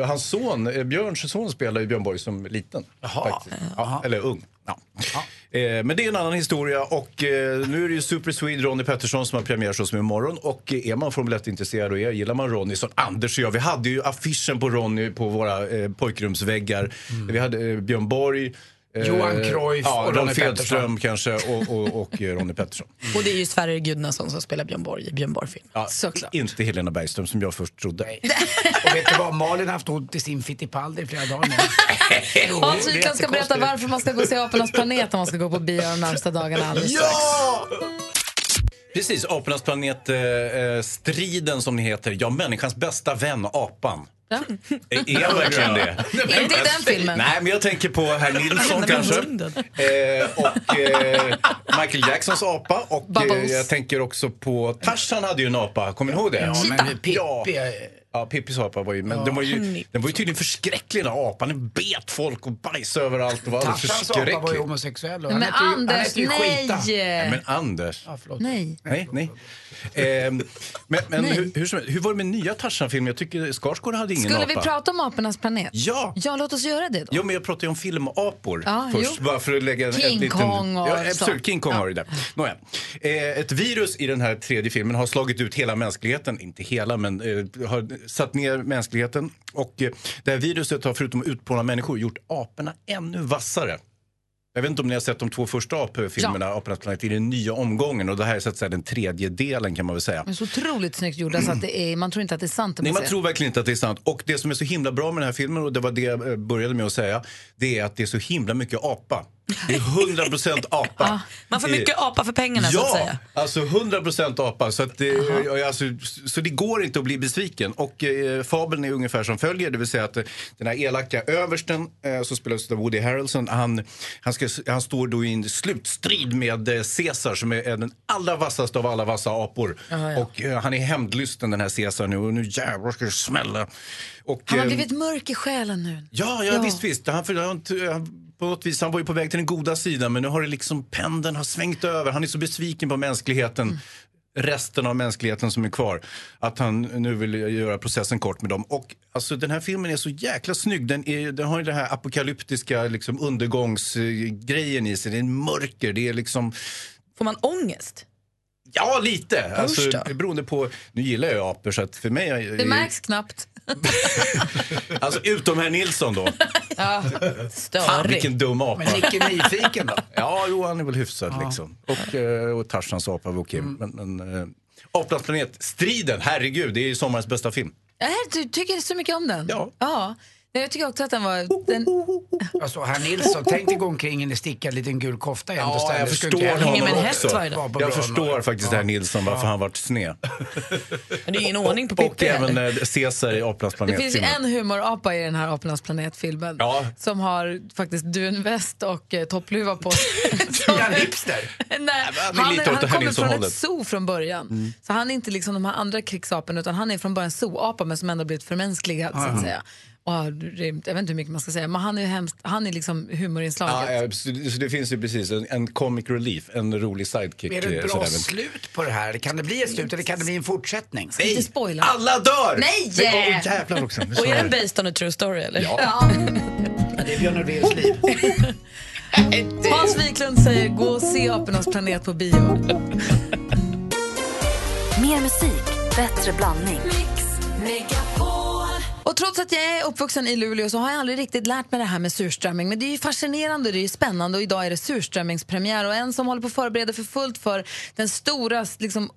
[SPEAKER 17] eh, hans son, eh, Björns son spelar ju Björn Borg som liten. faktiskt. Ja, eller ung. Ja. Eh, men det är en annan historia och eh, nu är det ju Super Swede Ronny Pettersson som har premiär som imorgon och eh, är man Formel 1-intresserad och är, gillar man Ronny som Anders och jag, vi hade ju affischen på Ronny på våra eh, pojkrumsväggar. Vi hade eh, Björn Borg,
[SPEAKER 2] Mm. Johan Cruyff
[SPEAKER 17] ja,
[SPEAKER 2] och Ronny Pettersson.
[SPEAKER 17] kanske och, och, och eh, Ronny Pettersson.
[SPEAKER 3] Och det är ju Sverrir Gudnason som spelar Björn Borg i Björn Borg-film.
[SPEAKER 17] Ja, Inte Helena Bergström som jag först trodde.
[SPEAKER 2] Och vet du vad, Malin har haft ont i sin Fittipaldi i flera dagar nu.
[SPEAKER 1] Hans Wiklund ska berätta varför man ska gå och se Apornas planet om man ska gå på bio de närmsta dagarna alldeles strax.
[SPEAKER 17] Precis, Apornas planet-striden som ni heter. Ja, människans bästa vän, apan.
[SPEAKER 1] Ja.
[SPEAKER 17] Är jag verkligen det?
[SPEAKER 1] Inte i den filmen.
[SPEAKER 17] Nej, men jag tänker på herr Nilsson kanske. Eh, och eh, Michael Jacksons apa. Och eh,
[SPEAKER 2] Bubbles.
[SPEAKER 17] jag tänker också på Tarzan hade ju en apa, kommer ni ihåg det?
[SPEAKER 2] Ja, men Pippi...
[SPEAKER 17] Ja. Ja, Pippis apa var ju, men
[SPEAKER 2] Ja.
[SPEAKER 17] den, var ju, den var ju tydligen förskräcklig den apan. Den bet folk och bajsade överallt och var
[SPEAKER 2] Tarzans apa var ju homosexuell. och
[SPEAKER 1] Men
[SPEAKER 2] han hette ju- han
[SPEAKER 1] Anders,
[SPEAKER 2] ju
[SPEAKER 1] nej!
[SPEAKER 2] Skita.
[SPEAKER 17] Nej, men Anders.
[SPEAKER 1] Nej.
[SPEAKER 17] Nej, nej. Ehm, men men
[SPEAKER 1] Nej.
[SPEAKER 17] hur, hur, som hur var det med nya Tarzan-filmen? Jag tycker Skarsgård hade ingen
[SPEAKER 1] Skulle
[SPEAKER 17] apa.
[SPEAKER 1] vi prata om Apornas planet?
[SPEAKER 17] Ja!
[SPEAKER 1] Ja, låt oss göra det då.
[SPEAKER 17] Jo, men jag pratar ju om filmapor
[SPEAKER 1] Ja,
[SPEAKER 17] först.
[SPEAKER 1] jo.
[SPEAKER 17] Bara för att lägga en,
[SPEAKER 1] King
[SPEAKER 17] ett liten...
[SPEAKER 1] Kong och
[SPEAKER 17] ja,
[SPEAKER 1] så.
[SPEAKER 17] absolut, King Kong har det där. Nåja. Eh, ett virus i den här tredje filmen har slagit ut hela mänskligheten. Inte hela, men eh, har satt ner mänskligheten. Och eh, det här viruset har förutom att utplåna människor gjort aporna ännu vassare. Jag vet inte om ni har sett de två första AP-filmerna, Apornas planet, i den nya omgången. Och det här är så att säga den tredje delen kan man väl säga.
[SPEAKER 1] Men så otroligt snyggt gjorda så att det är, man tror inte att det är sant.
[SPEAKER 17] Nej, man
[SPEAKER 1] ser.
[SPEAKER 17] tror verkligen inte att det är sant. Och det som är så himla bra med den här filmen, och det var det jag började med att säga, det är att det är så himla mycket apa. Det är 100% apa.
[SPEAKER 3] Ja, man får mycket apa för pengarna
[SPEAKER 17] ja,
[SPEAKER 3] så att säga.
[SPEAKER 17] alltså 100% apa. Så, att det, ja, alltså, så det går inte att bli besviken. Och eh, fabeln är ungefär som följer. Det vill säga att eh, den här elaka översten eh, som spelas av Woody Harrelson, han, han, ska, han står då i en slutstrid med eh, Caesar som är den allra vassaste av alla vassa apor.
[SPEAKER 1] Ja, ja.
[SPEAKER 17] Och eh, han är hämndlysten den här Caesar nu och nu jävlar ska det smälla. Och,
[SPEAKER 1] Han har
[SPEAKER 17] eh,
[SPEAKER 1] blivit mörk i själen nu.
[SPEAKER 17] Ja, ja, visst, visst. Han, för, han, han, på något vis, han var ju på väg till den goda sidan men nu har det liksom pendeln har svängt över. Han är så besviken på mänskligheten. Resten av mänskligheten som är kvar. Att han nu vill göra processen kort med dem. Och alltså, den här filmen är så jäkla snygg. Den, är, den har ju den här apokalyptiska liksom, undergångsgrejen i sig. Det är en mörker. Det är liksom...
[SPEAKER 3] Får man ångest?
[SPEAKER 17] Ja, lite. Alltså,
[SPEAKER 3] Usch då.
[SPEAKER 17] beroende på... Nu gillar jag apor så att för mig... är-
[SPEAKER 1] Det märks knappt.
[SPEAKER 17] Alltså utom herr Nilsson då.
[SPEAKER 1] Ja.
[SPEAKER 17] Fan vilken dum apa.
[SPEAKER 2] Men Nicke nyfiken då?
[SPEAKER 17] Ja, jo, han är väl hyfsad liksom. Och, eh, och Tarzans apa var okej.
[SPEAKER 2] Mm.
[SPEAKER 17] Men, men eh, Apornas planet, striden, herregud, det är ju sommarens bästa film.
[SPEAKER 1] Jag ty- tycker så mycket om den.
[SPEAKER 17] Ja.
[SPEAKER 1] ja. Nej, Jag tycker också att den var... Den...
[SPEAKER 2] Alltså, herr Nilsson, tänk dig gå omkring i en stickad liten gul kofta jämt och
[SPEAKER 17] Ja,
[SPEAKER 2] ständigt.
[SPEAKER 17] jag förstår
[SPEAKER 2] heller
[SPEAKER 17] honom också. Jag förstår faktiskt herr Nilsson varför han varit sned.
[SPEAKER 3] Men det är ingen ordning på
[SPEAKER 17] Och
[SPEAKER 3] Pippi
[SPEAKER 17] även
[SPEAKER 3] heller.
[SPEAKER 17] eh, Caesar i Apornas
[SPEAKER 1] Det
[SPEAKER 17] planet.
[SPEAKER 1] finns ju en humorapa i den här Apornas planet-filmen
[SPEAKER 17] Ja.
[SPEAKER 1] som har faktiskt dunväst och eh, toppluva på sig.
[SPEAKER 2] Ja, en hipster.
[SPEAKER 1] Nej,
[SPEAKER 17] han är
[SPEAKER 1] han, han
[SPEAKER 17] det
[SPEAKER 1] kommer från ett
[SPEAKER 17] Nilsson-hållet.
[SPEAKER 1] zoo från början.
[SPEAKER 17] Mm.
[SPEAKER 1] Så han är inte liksom de här andra krigsaporna utan han är från början zooapa men som ändå blivit förmänskligad så att säga. Och, har- jag vet inte hur mycket man ska säga men han är, hemskt, han är liksom humorinslaget.
[SPEAKER 17] Ja, ja, så det- så det finns ju precis en, en comic relief, en rolig sidekick.
[SPEAKER 2] Är det
[SPEAKER 17] eh,
[SPEAKER 2] ett bra
[SPEAKER 17] sådär.
[SPEAKER 2] slut på det här? Kan det bli ett slut eller kan det bli en fortsättning?
[SPEAKER 1] Ska inte spoila.
[SPEAKER 17] Alla dör!
[SPEAKER 1] Nej!
[SPEAKER 17] Men, åh, jävlar också.
[SPEAKER 3] Och är den based on a true story eller?
[SPEAKER 2] Ja. Det är Björn Ulvaeus liv.
[SPEAKER 1] Hans Wiklund säger gå och se Apornas planet på bio.
[SPEAKER 8] Mer musik, bättre blandning.
[SPEAKER 1] Och trots att jag är uppvuxen i Luleå så har jag aldrig riktigt lärt mig det här med surströmming. Men det är ju fascinerande, det är spännande och idag är det surströmmingspremiär och en som håller på att förbereda för fullt för den stora liksom,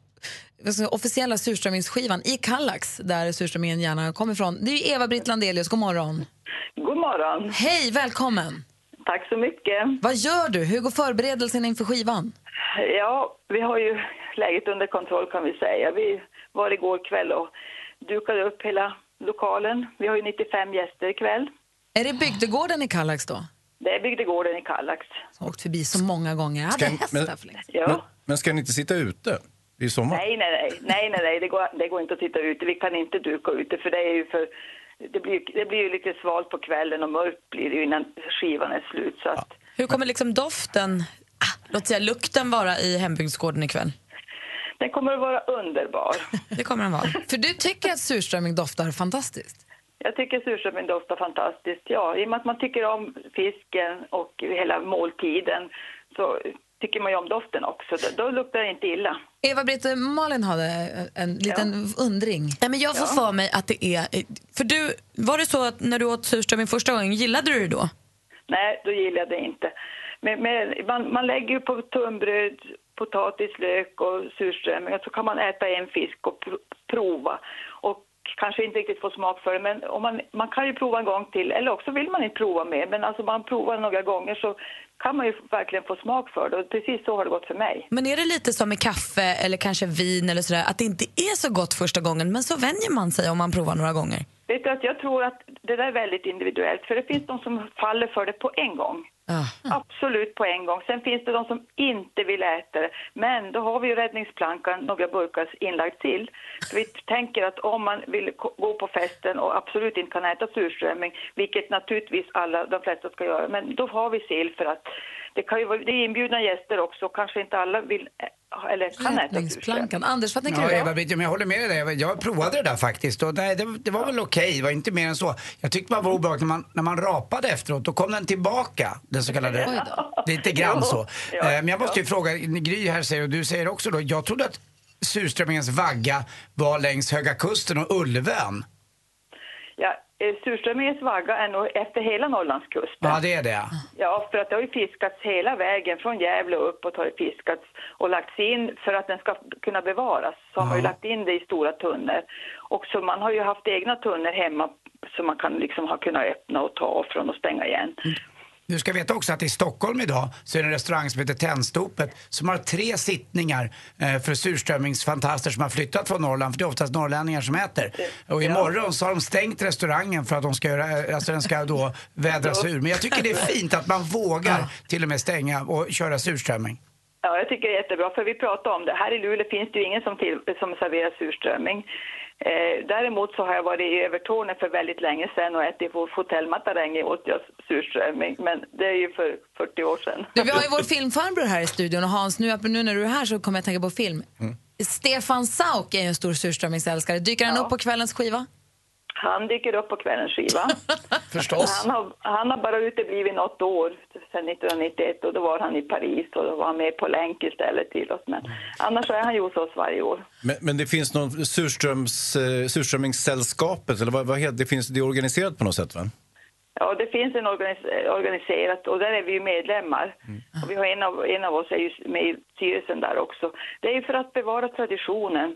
[SPEAKER 1] säga, officiella surströmmingsskivan i Kallax där surströmmingen gärna kommer ifrån. Det är Eva-Britt Landelius, god morgon.
[SPEAKER 19] God morgon.
[SPEAKER 1] Hej, välkommen.
[SPEAKER 19] Tack så mycket.
[SPEAKER 1] Vad gör du? Hur går förberedelsen inför skivan?
[SPEAKER 19] Ja, vi har ju läget under kontroll kan vi säga. Vi var igår kväll och dukade upp hela lokalen. Vi har ju 95 gäster ikväll.
[SPEAKER 1] Är det bygdegården i Kallax då?
[SPEAKER 19] Det är bygdegården i Kallax.
[SPEAKER 1] Jag har åkt förbi så många gånger. Jag hade häst
[SPEAKER 17] men-
[SPEAKER 1] där för länge.
[SPEAKER 19] Ja.
[SPEAKER 17] Men, men ska ni inte sitta ute i sommar?
[SPEAKER 19] Nej, nej, nej, nej, nej, nej. Det, går, det går inte att titta ute. Vi kan inte duka ute för det är ju för... Det blir, det blir ju lite svalt på kvällen och mörkt blir det ju innan skivan är slut. Så att,
[SPEAKER 3] Hur kommer liksom doften, ah, låt säga lukten vara i hembygdsgården ikväll?
[SPEAKER 19] Den kommer att vara underbar.
[SPEAKER 3] Det kommer den vara.
[SPEAKER 1] För du tycker att surströmming doftar fantastiskt?
[SPEAKER 19] Jag tycker surströmming doftar fantastiskt. Ja, i och med att man tycker om fisken och hela måltiden så tycker man ju om doften också. Då, då luktar det inte illa.
[SPEAKER 1] Eva-Britt, Malin hade en liten undring.
[SPEAKER 3] Nej, men jag får för mig att det är... För du, var det så att när du åt surströmming första gången, gillade du det då?
[SPEAKER 19] Nej, då gillar jag det inte. Men, men man, man lägger ju på tunnbröd, potatis, lök och surströmming så kan man äta en fisk och pr- prova. Och kanske inte riktigt få smak för det, men om man, man kan ju prova en gång till. Eller också vill man inte prova mer, men alltså man provar några gånger så kan man ju verkligen få smak för det. Och precis så har det gått för mig.
[SPEAKER 3] Men är det lite som med kaffe eller kanske vin eller sådär, att det inte är så gott första gången men så vänjer man sig om man provar några gånger?
[SPEAKER 19] Vet du att jag tror att det där är väldigt individuellt, för det finns de som faller för det på en gång. Ah. Absolut på en gång. Sen finns det de som inte vill äta det. Men då har vi ju räddningsplankan, några burkar inlagt till. Så vi tänker att om man vill gå på festen och absolut inte kan äta surströmming, vilket naturligtvis alla, de flesta ska göra, men då har vi sill för att det, kan ju vara, det är inbjudna gäster också, kanske inte alla vill ä- eller kan äta.
[SPEAKER 1] Räddningsplankan. Anders, vad tänker
[SPEAKER 2] Ja,
[SPEAKER 1] du?
[SPEAKER 2] Eva-Britt, ja, men jag håller med dig. Jag- Jag provade det där faktiskt och nej, det, det var väl okej, det var inte mer än så. Jag tyckte det var obehagligt när man, när man rapade efteråt, då kom den tillbaka, den så kallade... Lite grann så.
[SPEAKER 19] ja,
[SPEAKER 2] Eh, Men jag måste ju
[SPEAKER 19] ja.
[SPEAKER 2] fråga, Gry här säger och du säger också då, jag trodde att surströmmingens vagga var längs Höga Kusten och Ulvön.
[SPEAKER 19] Ja, eh, surströmmingens vagga är nog efter hela Norrlandskusten.
[SPEAKER 2] Ja, det är det.
[SPEAKER 19] Ja, för att det har ju fiskats hela vägen från Gävle och uppåt har det fiskats och lagts in för att den ska kunna bevaras. Så har man ju lagt in det i stora tunnor. Och så man har ju haft egna tunnor hemma som man kan liksom ha kunnat öppna och ta från och stänga igen.
[SPEAKER 2] Du ska veta också att i Stockholm idag så är det en restaurang som heter Tennstopet som har tre sittningar eh, för surströmmingsfantaster som har flyttat från Norrland, för det är oftast norrlänningar som äter. Och imorgon så har de stängt restaurangen för att de ska göra, eh, alltså den ska då vädras ur. Men jag tycker det är fint att man vågar till och med stänga och köra surströmming.
[SPEAKER 19] Ja, jag tycker det är jättebra, för vi pratade om det. Här i Luleå finns det ju ingen som, till, som serverar surströmming. Eh, däremot så har jag varit i Övertorneå för väldigt länge sedan och ätit på Hotell Matarengi åt jag surströmming, men det är ju för 40 år sedan.
[SPEAKER 1] Du, vi har ju vår filmfarbror här i studion och Hans, nu, nu när du är här så kommer jag att tänka på film. Stefan Sauk är ju en stor surströmmingsälskare. Dyker han upp på kvällens skiva?
[SPEAKER 19] Han dyker upp på kvällens skiva.
[SPEAKER 2] Förstås.
[SPEAKER 19] Han har, han har bara uteblivit något år, sedan 1991, och då var han i Paris och då var han med på länk istället till oss. Men annars är han ju hos oss varje år.
[SPEAKER 17] Men, men det finns någon surströms, eh, surströmmingssällskapet, eller vad, vad heter det? Finns, det är organiserat på något sätt va?
[SPEAKER 19] Ja, det finns en organis- organiserat och där är vi ju medlemmar. Och vi har en av, en av oss är ju med i styrelsen där också. Det är ju för att bevara traditionen.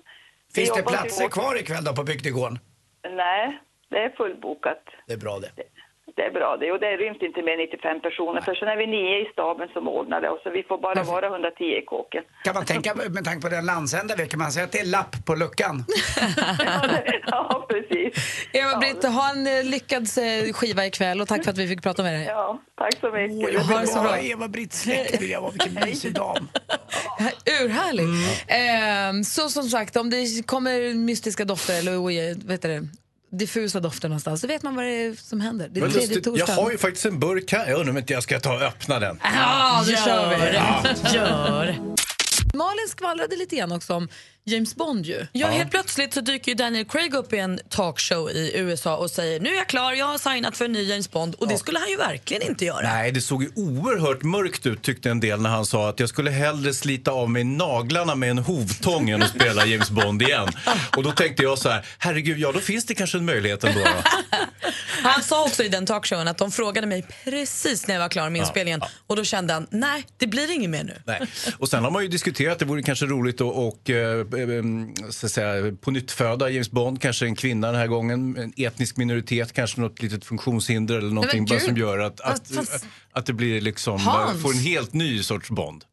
[SPEAKER 2] Finns det platser kvar ikväll då på bygdegården?
[SPEAKER 19] Nej, det är fullbokat.
[SPEAKER 2] Det är bra det.
[SPEAKER 19] Det är bra det. Och det ryms inte mer än 95 personer. För sen är vi nio i staben som ordnar det. Och så vi får bara vara 110 i kåken.
[SPEAKER 2] Kan man tänka, med tanke på den landsända vi kan man säga att det är lapp på luckan?
[SPEAKER 19] ja, precis.
[SPEAKER 1] Eva-Britt, ha en eh, lyckad eh, skiva ikväll och tack för att vi fick prata med dig.
[SPEAKER 19] Ja, tack så mycket.
[SPEAKER 2] Åh, jag
[SPEAKER 1] Ha det
[SPEAKER 2] vill
[SPEAKER 1] så
[SPEAKER 2] vara
[SPEAKER 1] bra.
[SPEAKER 2] Eva-Britt släkt vill jag vara. Vilken mysig dam.
[SPEAKER 1] Urhärlig. Ehm, så som sagt, om det kommer mystiska dofter eller oj, vet du det, diffusa dofter någonstans, så vet man vad det är som händer. Det är tredje
[SPEAKER 17] lustigt. Jag
[SPEAKER 1] torsdagen.
[SPEAKER 17] har ju faktiskt en burk här. Jag undrar om inte jag ska ta och öppna den.
[SPEAKER 1] Ja, då kör vi.
[SPEAKER 17] Ja.
[SPEAKER 1] Gör. Malin skvallrade lite grann också om James Bond ju.
[SPEAKER 3] Ja, helt plötsligt så dyker ju Daniel Craig upp i en talkshow i USA och säger nu är jag klar, jag har signat för en ny James Bond. Och det skulle han ju verkligen inte göra.
[SPEAKER 17] Nej, det såg ju oerhört mörkt ut tyckte en del när han sa att jag skulle hellre slita av mig naglarna med en hovtång än att spela James Bond igen. Och då tänkte jag så här, herregud, ja då finns det kanske en möjlighet ändå. då.
[SPEAKER 3] Han sa också i den talkshowen att de frågade mig precis när jag var klar med
[SPEAKER 17] Ja,
[SPEAKER 3] inspelningen och då kände han, nej det blir inget mer nu.
[SPEAKER 17] Nej. Och sen har man ju diskuterat att det vore kanske roligt att och, eh, så att säga, på nytt föda James Bond, kanske en kvinna den här gången, en etnisk minoritet, kanske något litet funktionshinder eller någonting bara som gör att, att,
[SPEAKER 1] Fast-
[SPEAKER 17] att det blir liksom,
[SPEAKER 1] Hans.
[SPEAKER 17] får en helt ny sorts Bond.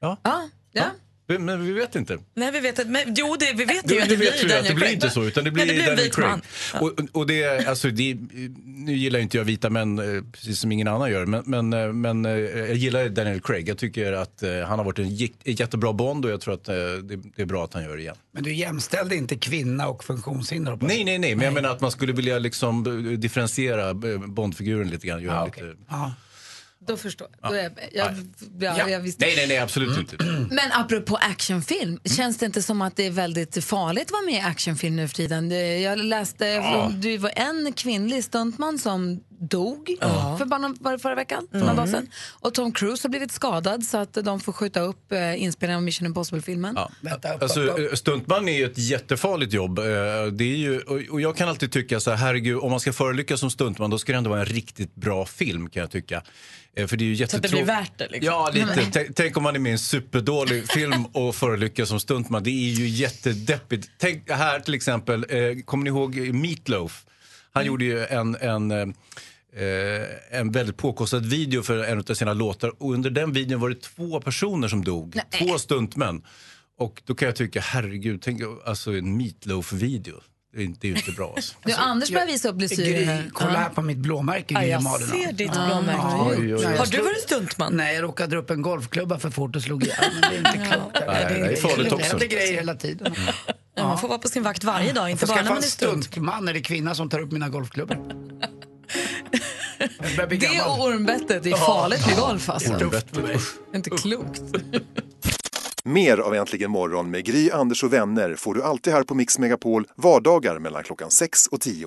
[SPEAKER 17] Ja.
[SPEAKER 1] Ja, ja.
[SPEAKER 17] Men vi vet inte.
[SPEAKER 3] Nej vi vet att, men, jo det, vi vet
[SPEAKER 17] Du,
[SPEAKER 3] ju att det
[SPEAKER 17] vet
[SPEAKER 3] blir
[SPEAKER 17] ju att det
[SPEAKER 3] Daniel
[SPEAKER 17] blir inte så, utan det blir,
[SPEAKER 3] Nej, det blir en
[SPEAKER 17] Daniel
[SPEAKER 3] vit
[SPEAKER 17] Craig.
[SPEAKER 3] man.
[SPEAKER 17] Och, och det, alltså, det, nu gillar inte jag vita män, eh, precis som ingen annan gör, men, men, eh, men eh, jag gillar Daniel Craig. Jag tycker att han har varit en jättebra Bond och jag tror att det, det är bra att han gör det igen.
[SPEAKER 2] Men du jämställde inte kvinna och funktionshinder.
[SPEAKER 17] Nej, nej, nej, men jag menar att man skulle vilja liksom differentiera Bondfiguren lite grann. Göra
[SPEAKER 2] Ja,
[SPEAKER 17] lite...
[SPEAKER 2] Ja.
[SPEAKER 1] Då förstår jag. Då är jag, jag, ja, jag visste.
[SPEAKER 17] Nej, nej, nej, absolut inte.
[SPEAKER 1] Men apropå actionfilm, känns det inte som att det är väldigt farligt att vara med i actionfilm nu för tiden? Jag läste,
[SPEAKER 17] Ja.
[SPEAKER 1] det var en kvinnlig stuntman som dog för bara någon, var det förra veckan, för några dagar sedan. Och Tom Cruise har blivit skadad så att de får skjuta upp eh, inspelningen av Mission Impossible-filmen.
[SPEAKER 17] Ja.
[SPEAKER 2] Vänta,
[SPEAKER 17] Alltså, eh, stuntman är ju ett jättefarligt jobb. Eh, Det är ju, och jag kan alltid tycka så här, herregud, om man ska förolyckas som stuntman då ska det ändå vara en riktigt bra film kan jag tycka. Eh, För det är ju
[SPEAKER 3] Så att det
[SPEAKER 17] jättetrå-
[SPEAKER 3] blir värt det liksom.
[SPEAKER 17] Ja, lite. Tänk, tänk om man är med i en superdålig film och förolyckas som stuntman. Det är ju jättedeppigt. Tänk här till exempel, eh, kommer ni ihåg Meatloaf? Han gjorde ju en, en, eh, en väldigt påkostad video för en av sina låtar och under den videon var det två personer som dog. Två stuntmän. Och då kan jag tycka, herregud, tänk alltså en Meatloaf-video. Det är, inte- det är ju inte bra. Alltså.
[SPEAKER 1] Nu, Anders börjar visa upp blessyrer
[SPEAKER 2] kolla här på mitt blåmärke. Gry
[SPEAKER 3] jag
[SPEAKER 2] Maderna.
[SPEAKER 3] ser ditt
[SPEAKER 1] Ah.
[SPEAKER 3] blåmärke.
[SPEAKER 2] Oj, oj, oj.
[SPEAKER 3] Har du varit stuntman?
[SPEAKER 2] Nej, jag råkade dra upp en golfklubba för fort och slog ihjäl. Det är inte klokt.
[SPEAKER 17] Nej, det är farligt
[SPEAKER 2] Det
[SPEAKER 17] också.
[SPEAKER 2] händer grejer hela tiden.
[SPEAKER 3] Ja, man får vara på sin vakt varje dag, inte bara när man är stunt.
[SPEAKER 2] stuntman eller kvinna som tar upp mina golfklubbor.
[SPEAKER 1] Det och ormbettet, det är farligt med golf alltså. Inte klokt.
[SPEAKER 7] Mer av Äntligen morgon med Gry, Anders och vänner får du alltid här på Mix Megapol vardagar mellan klockan 6 och 10.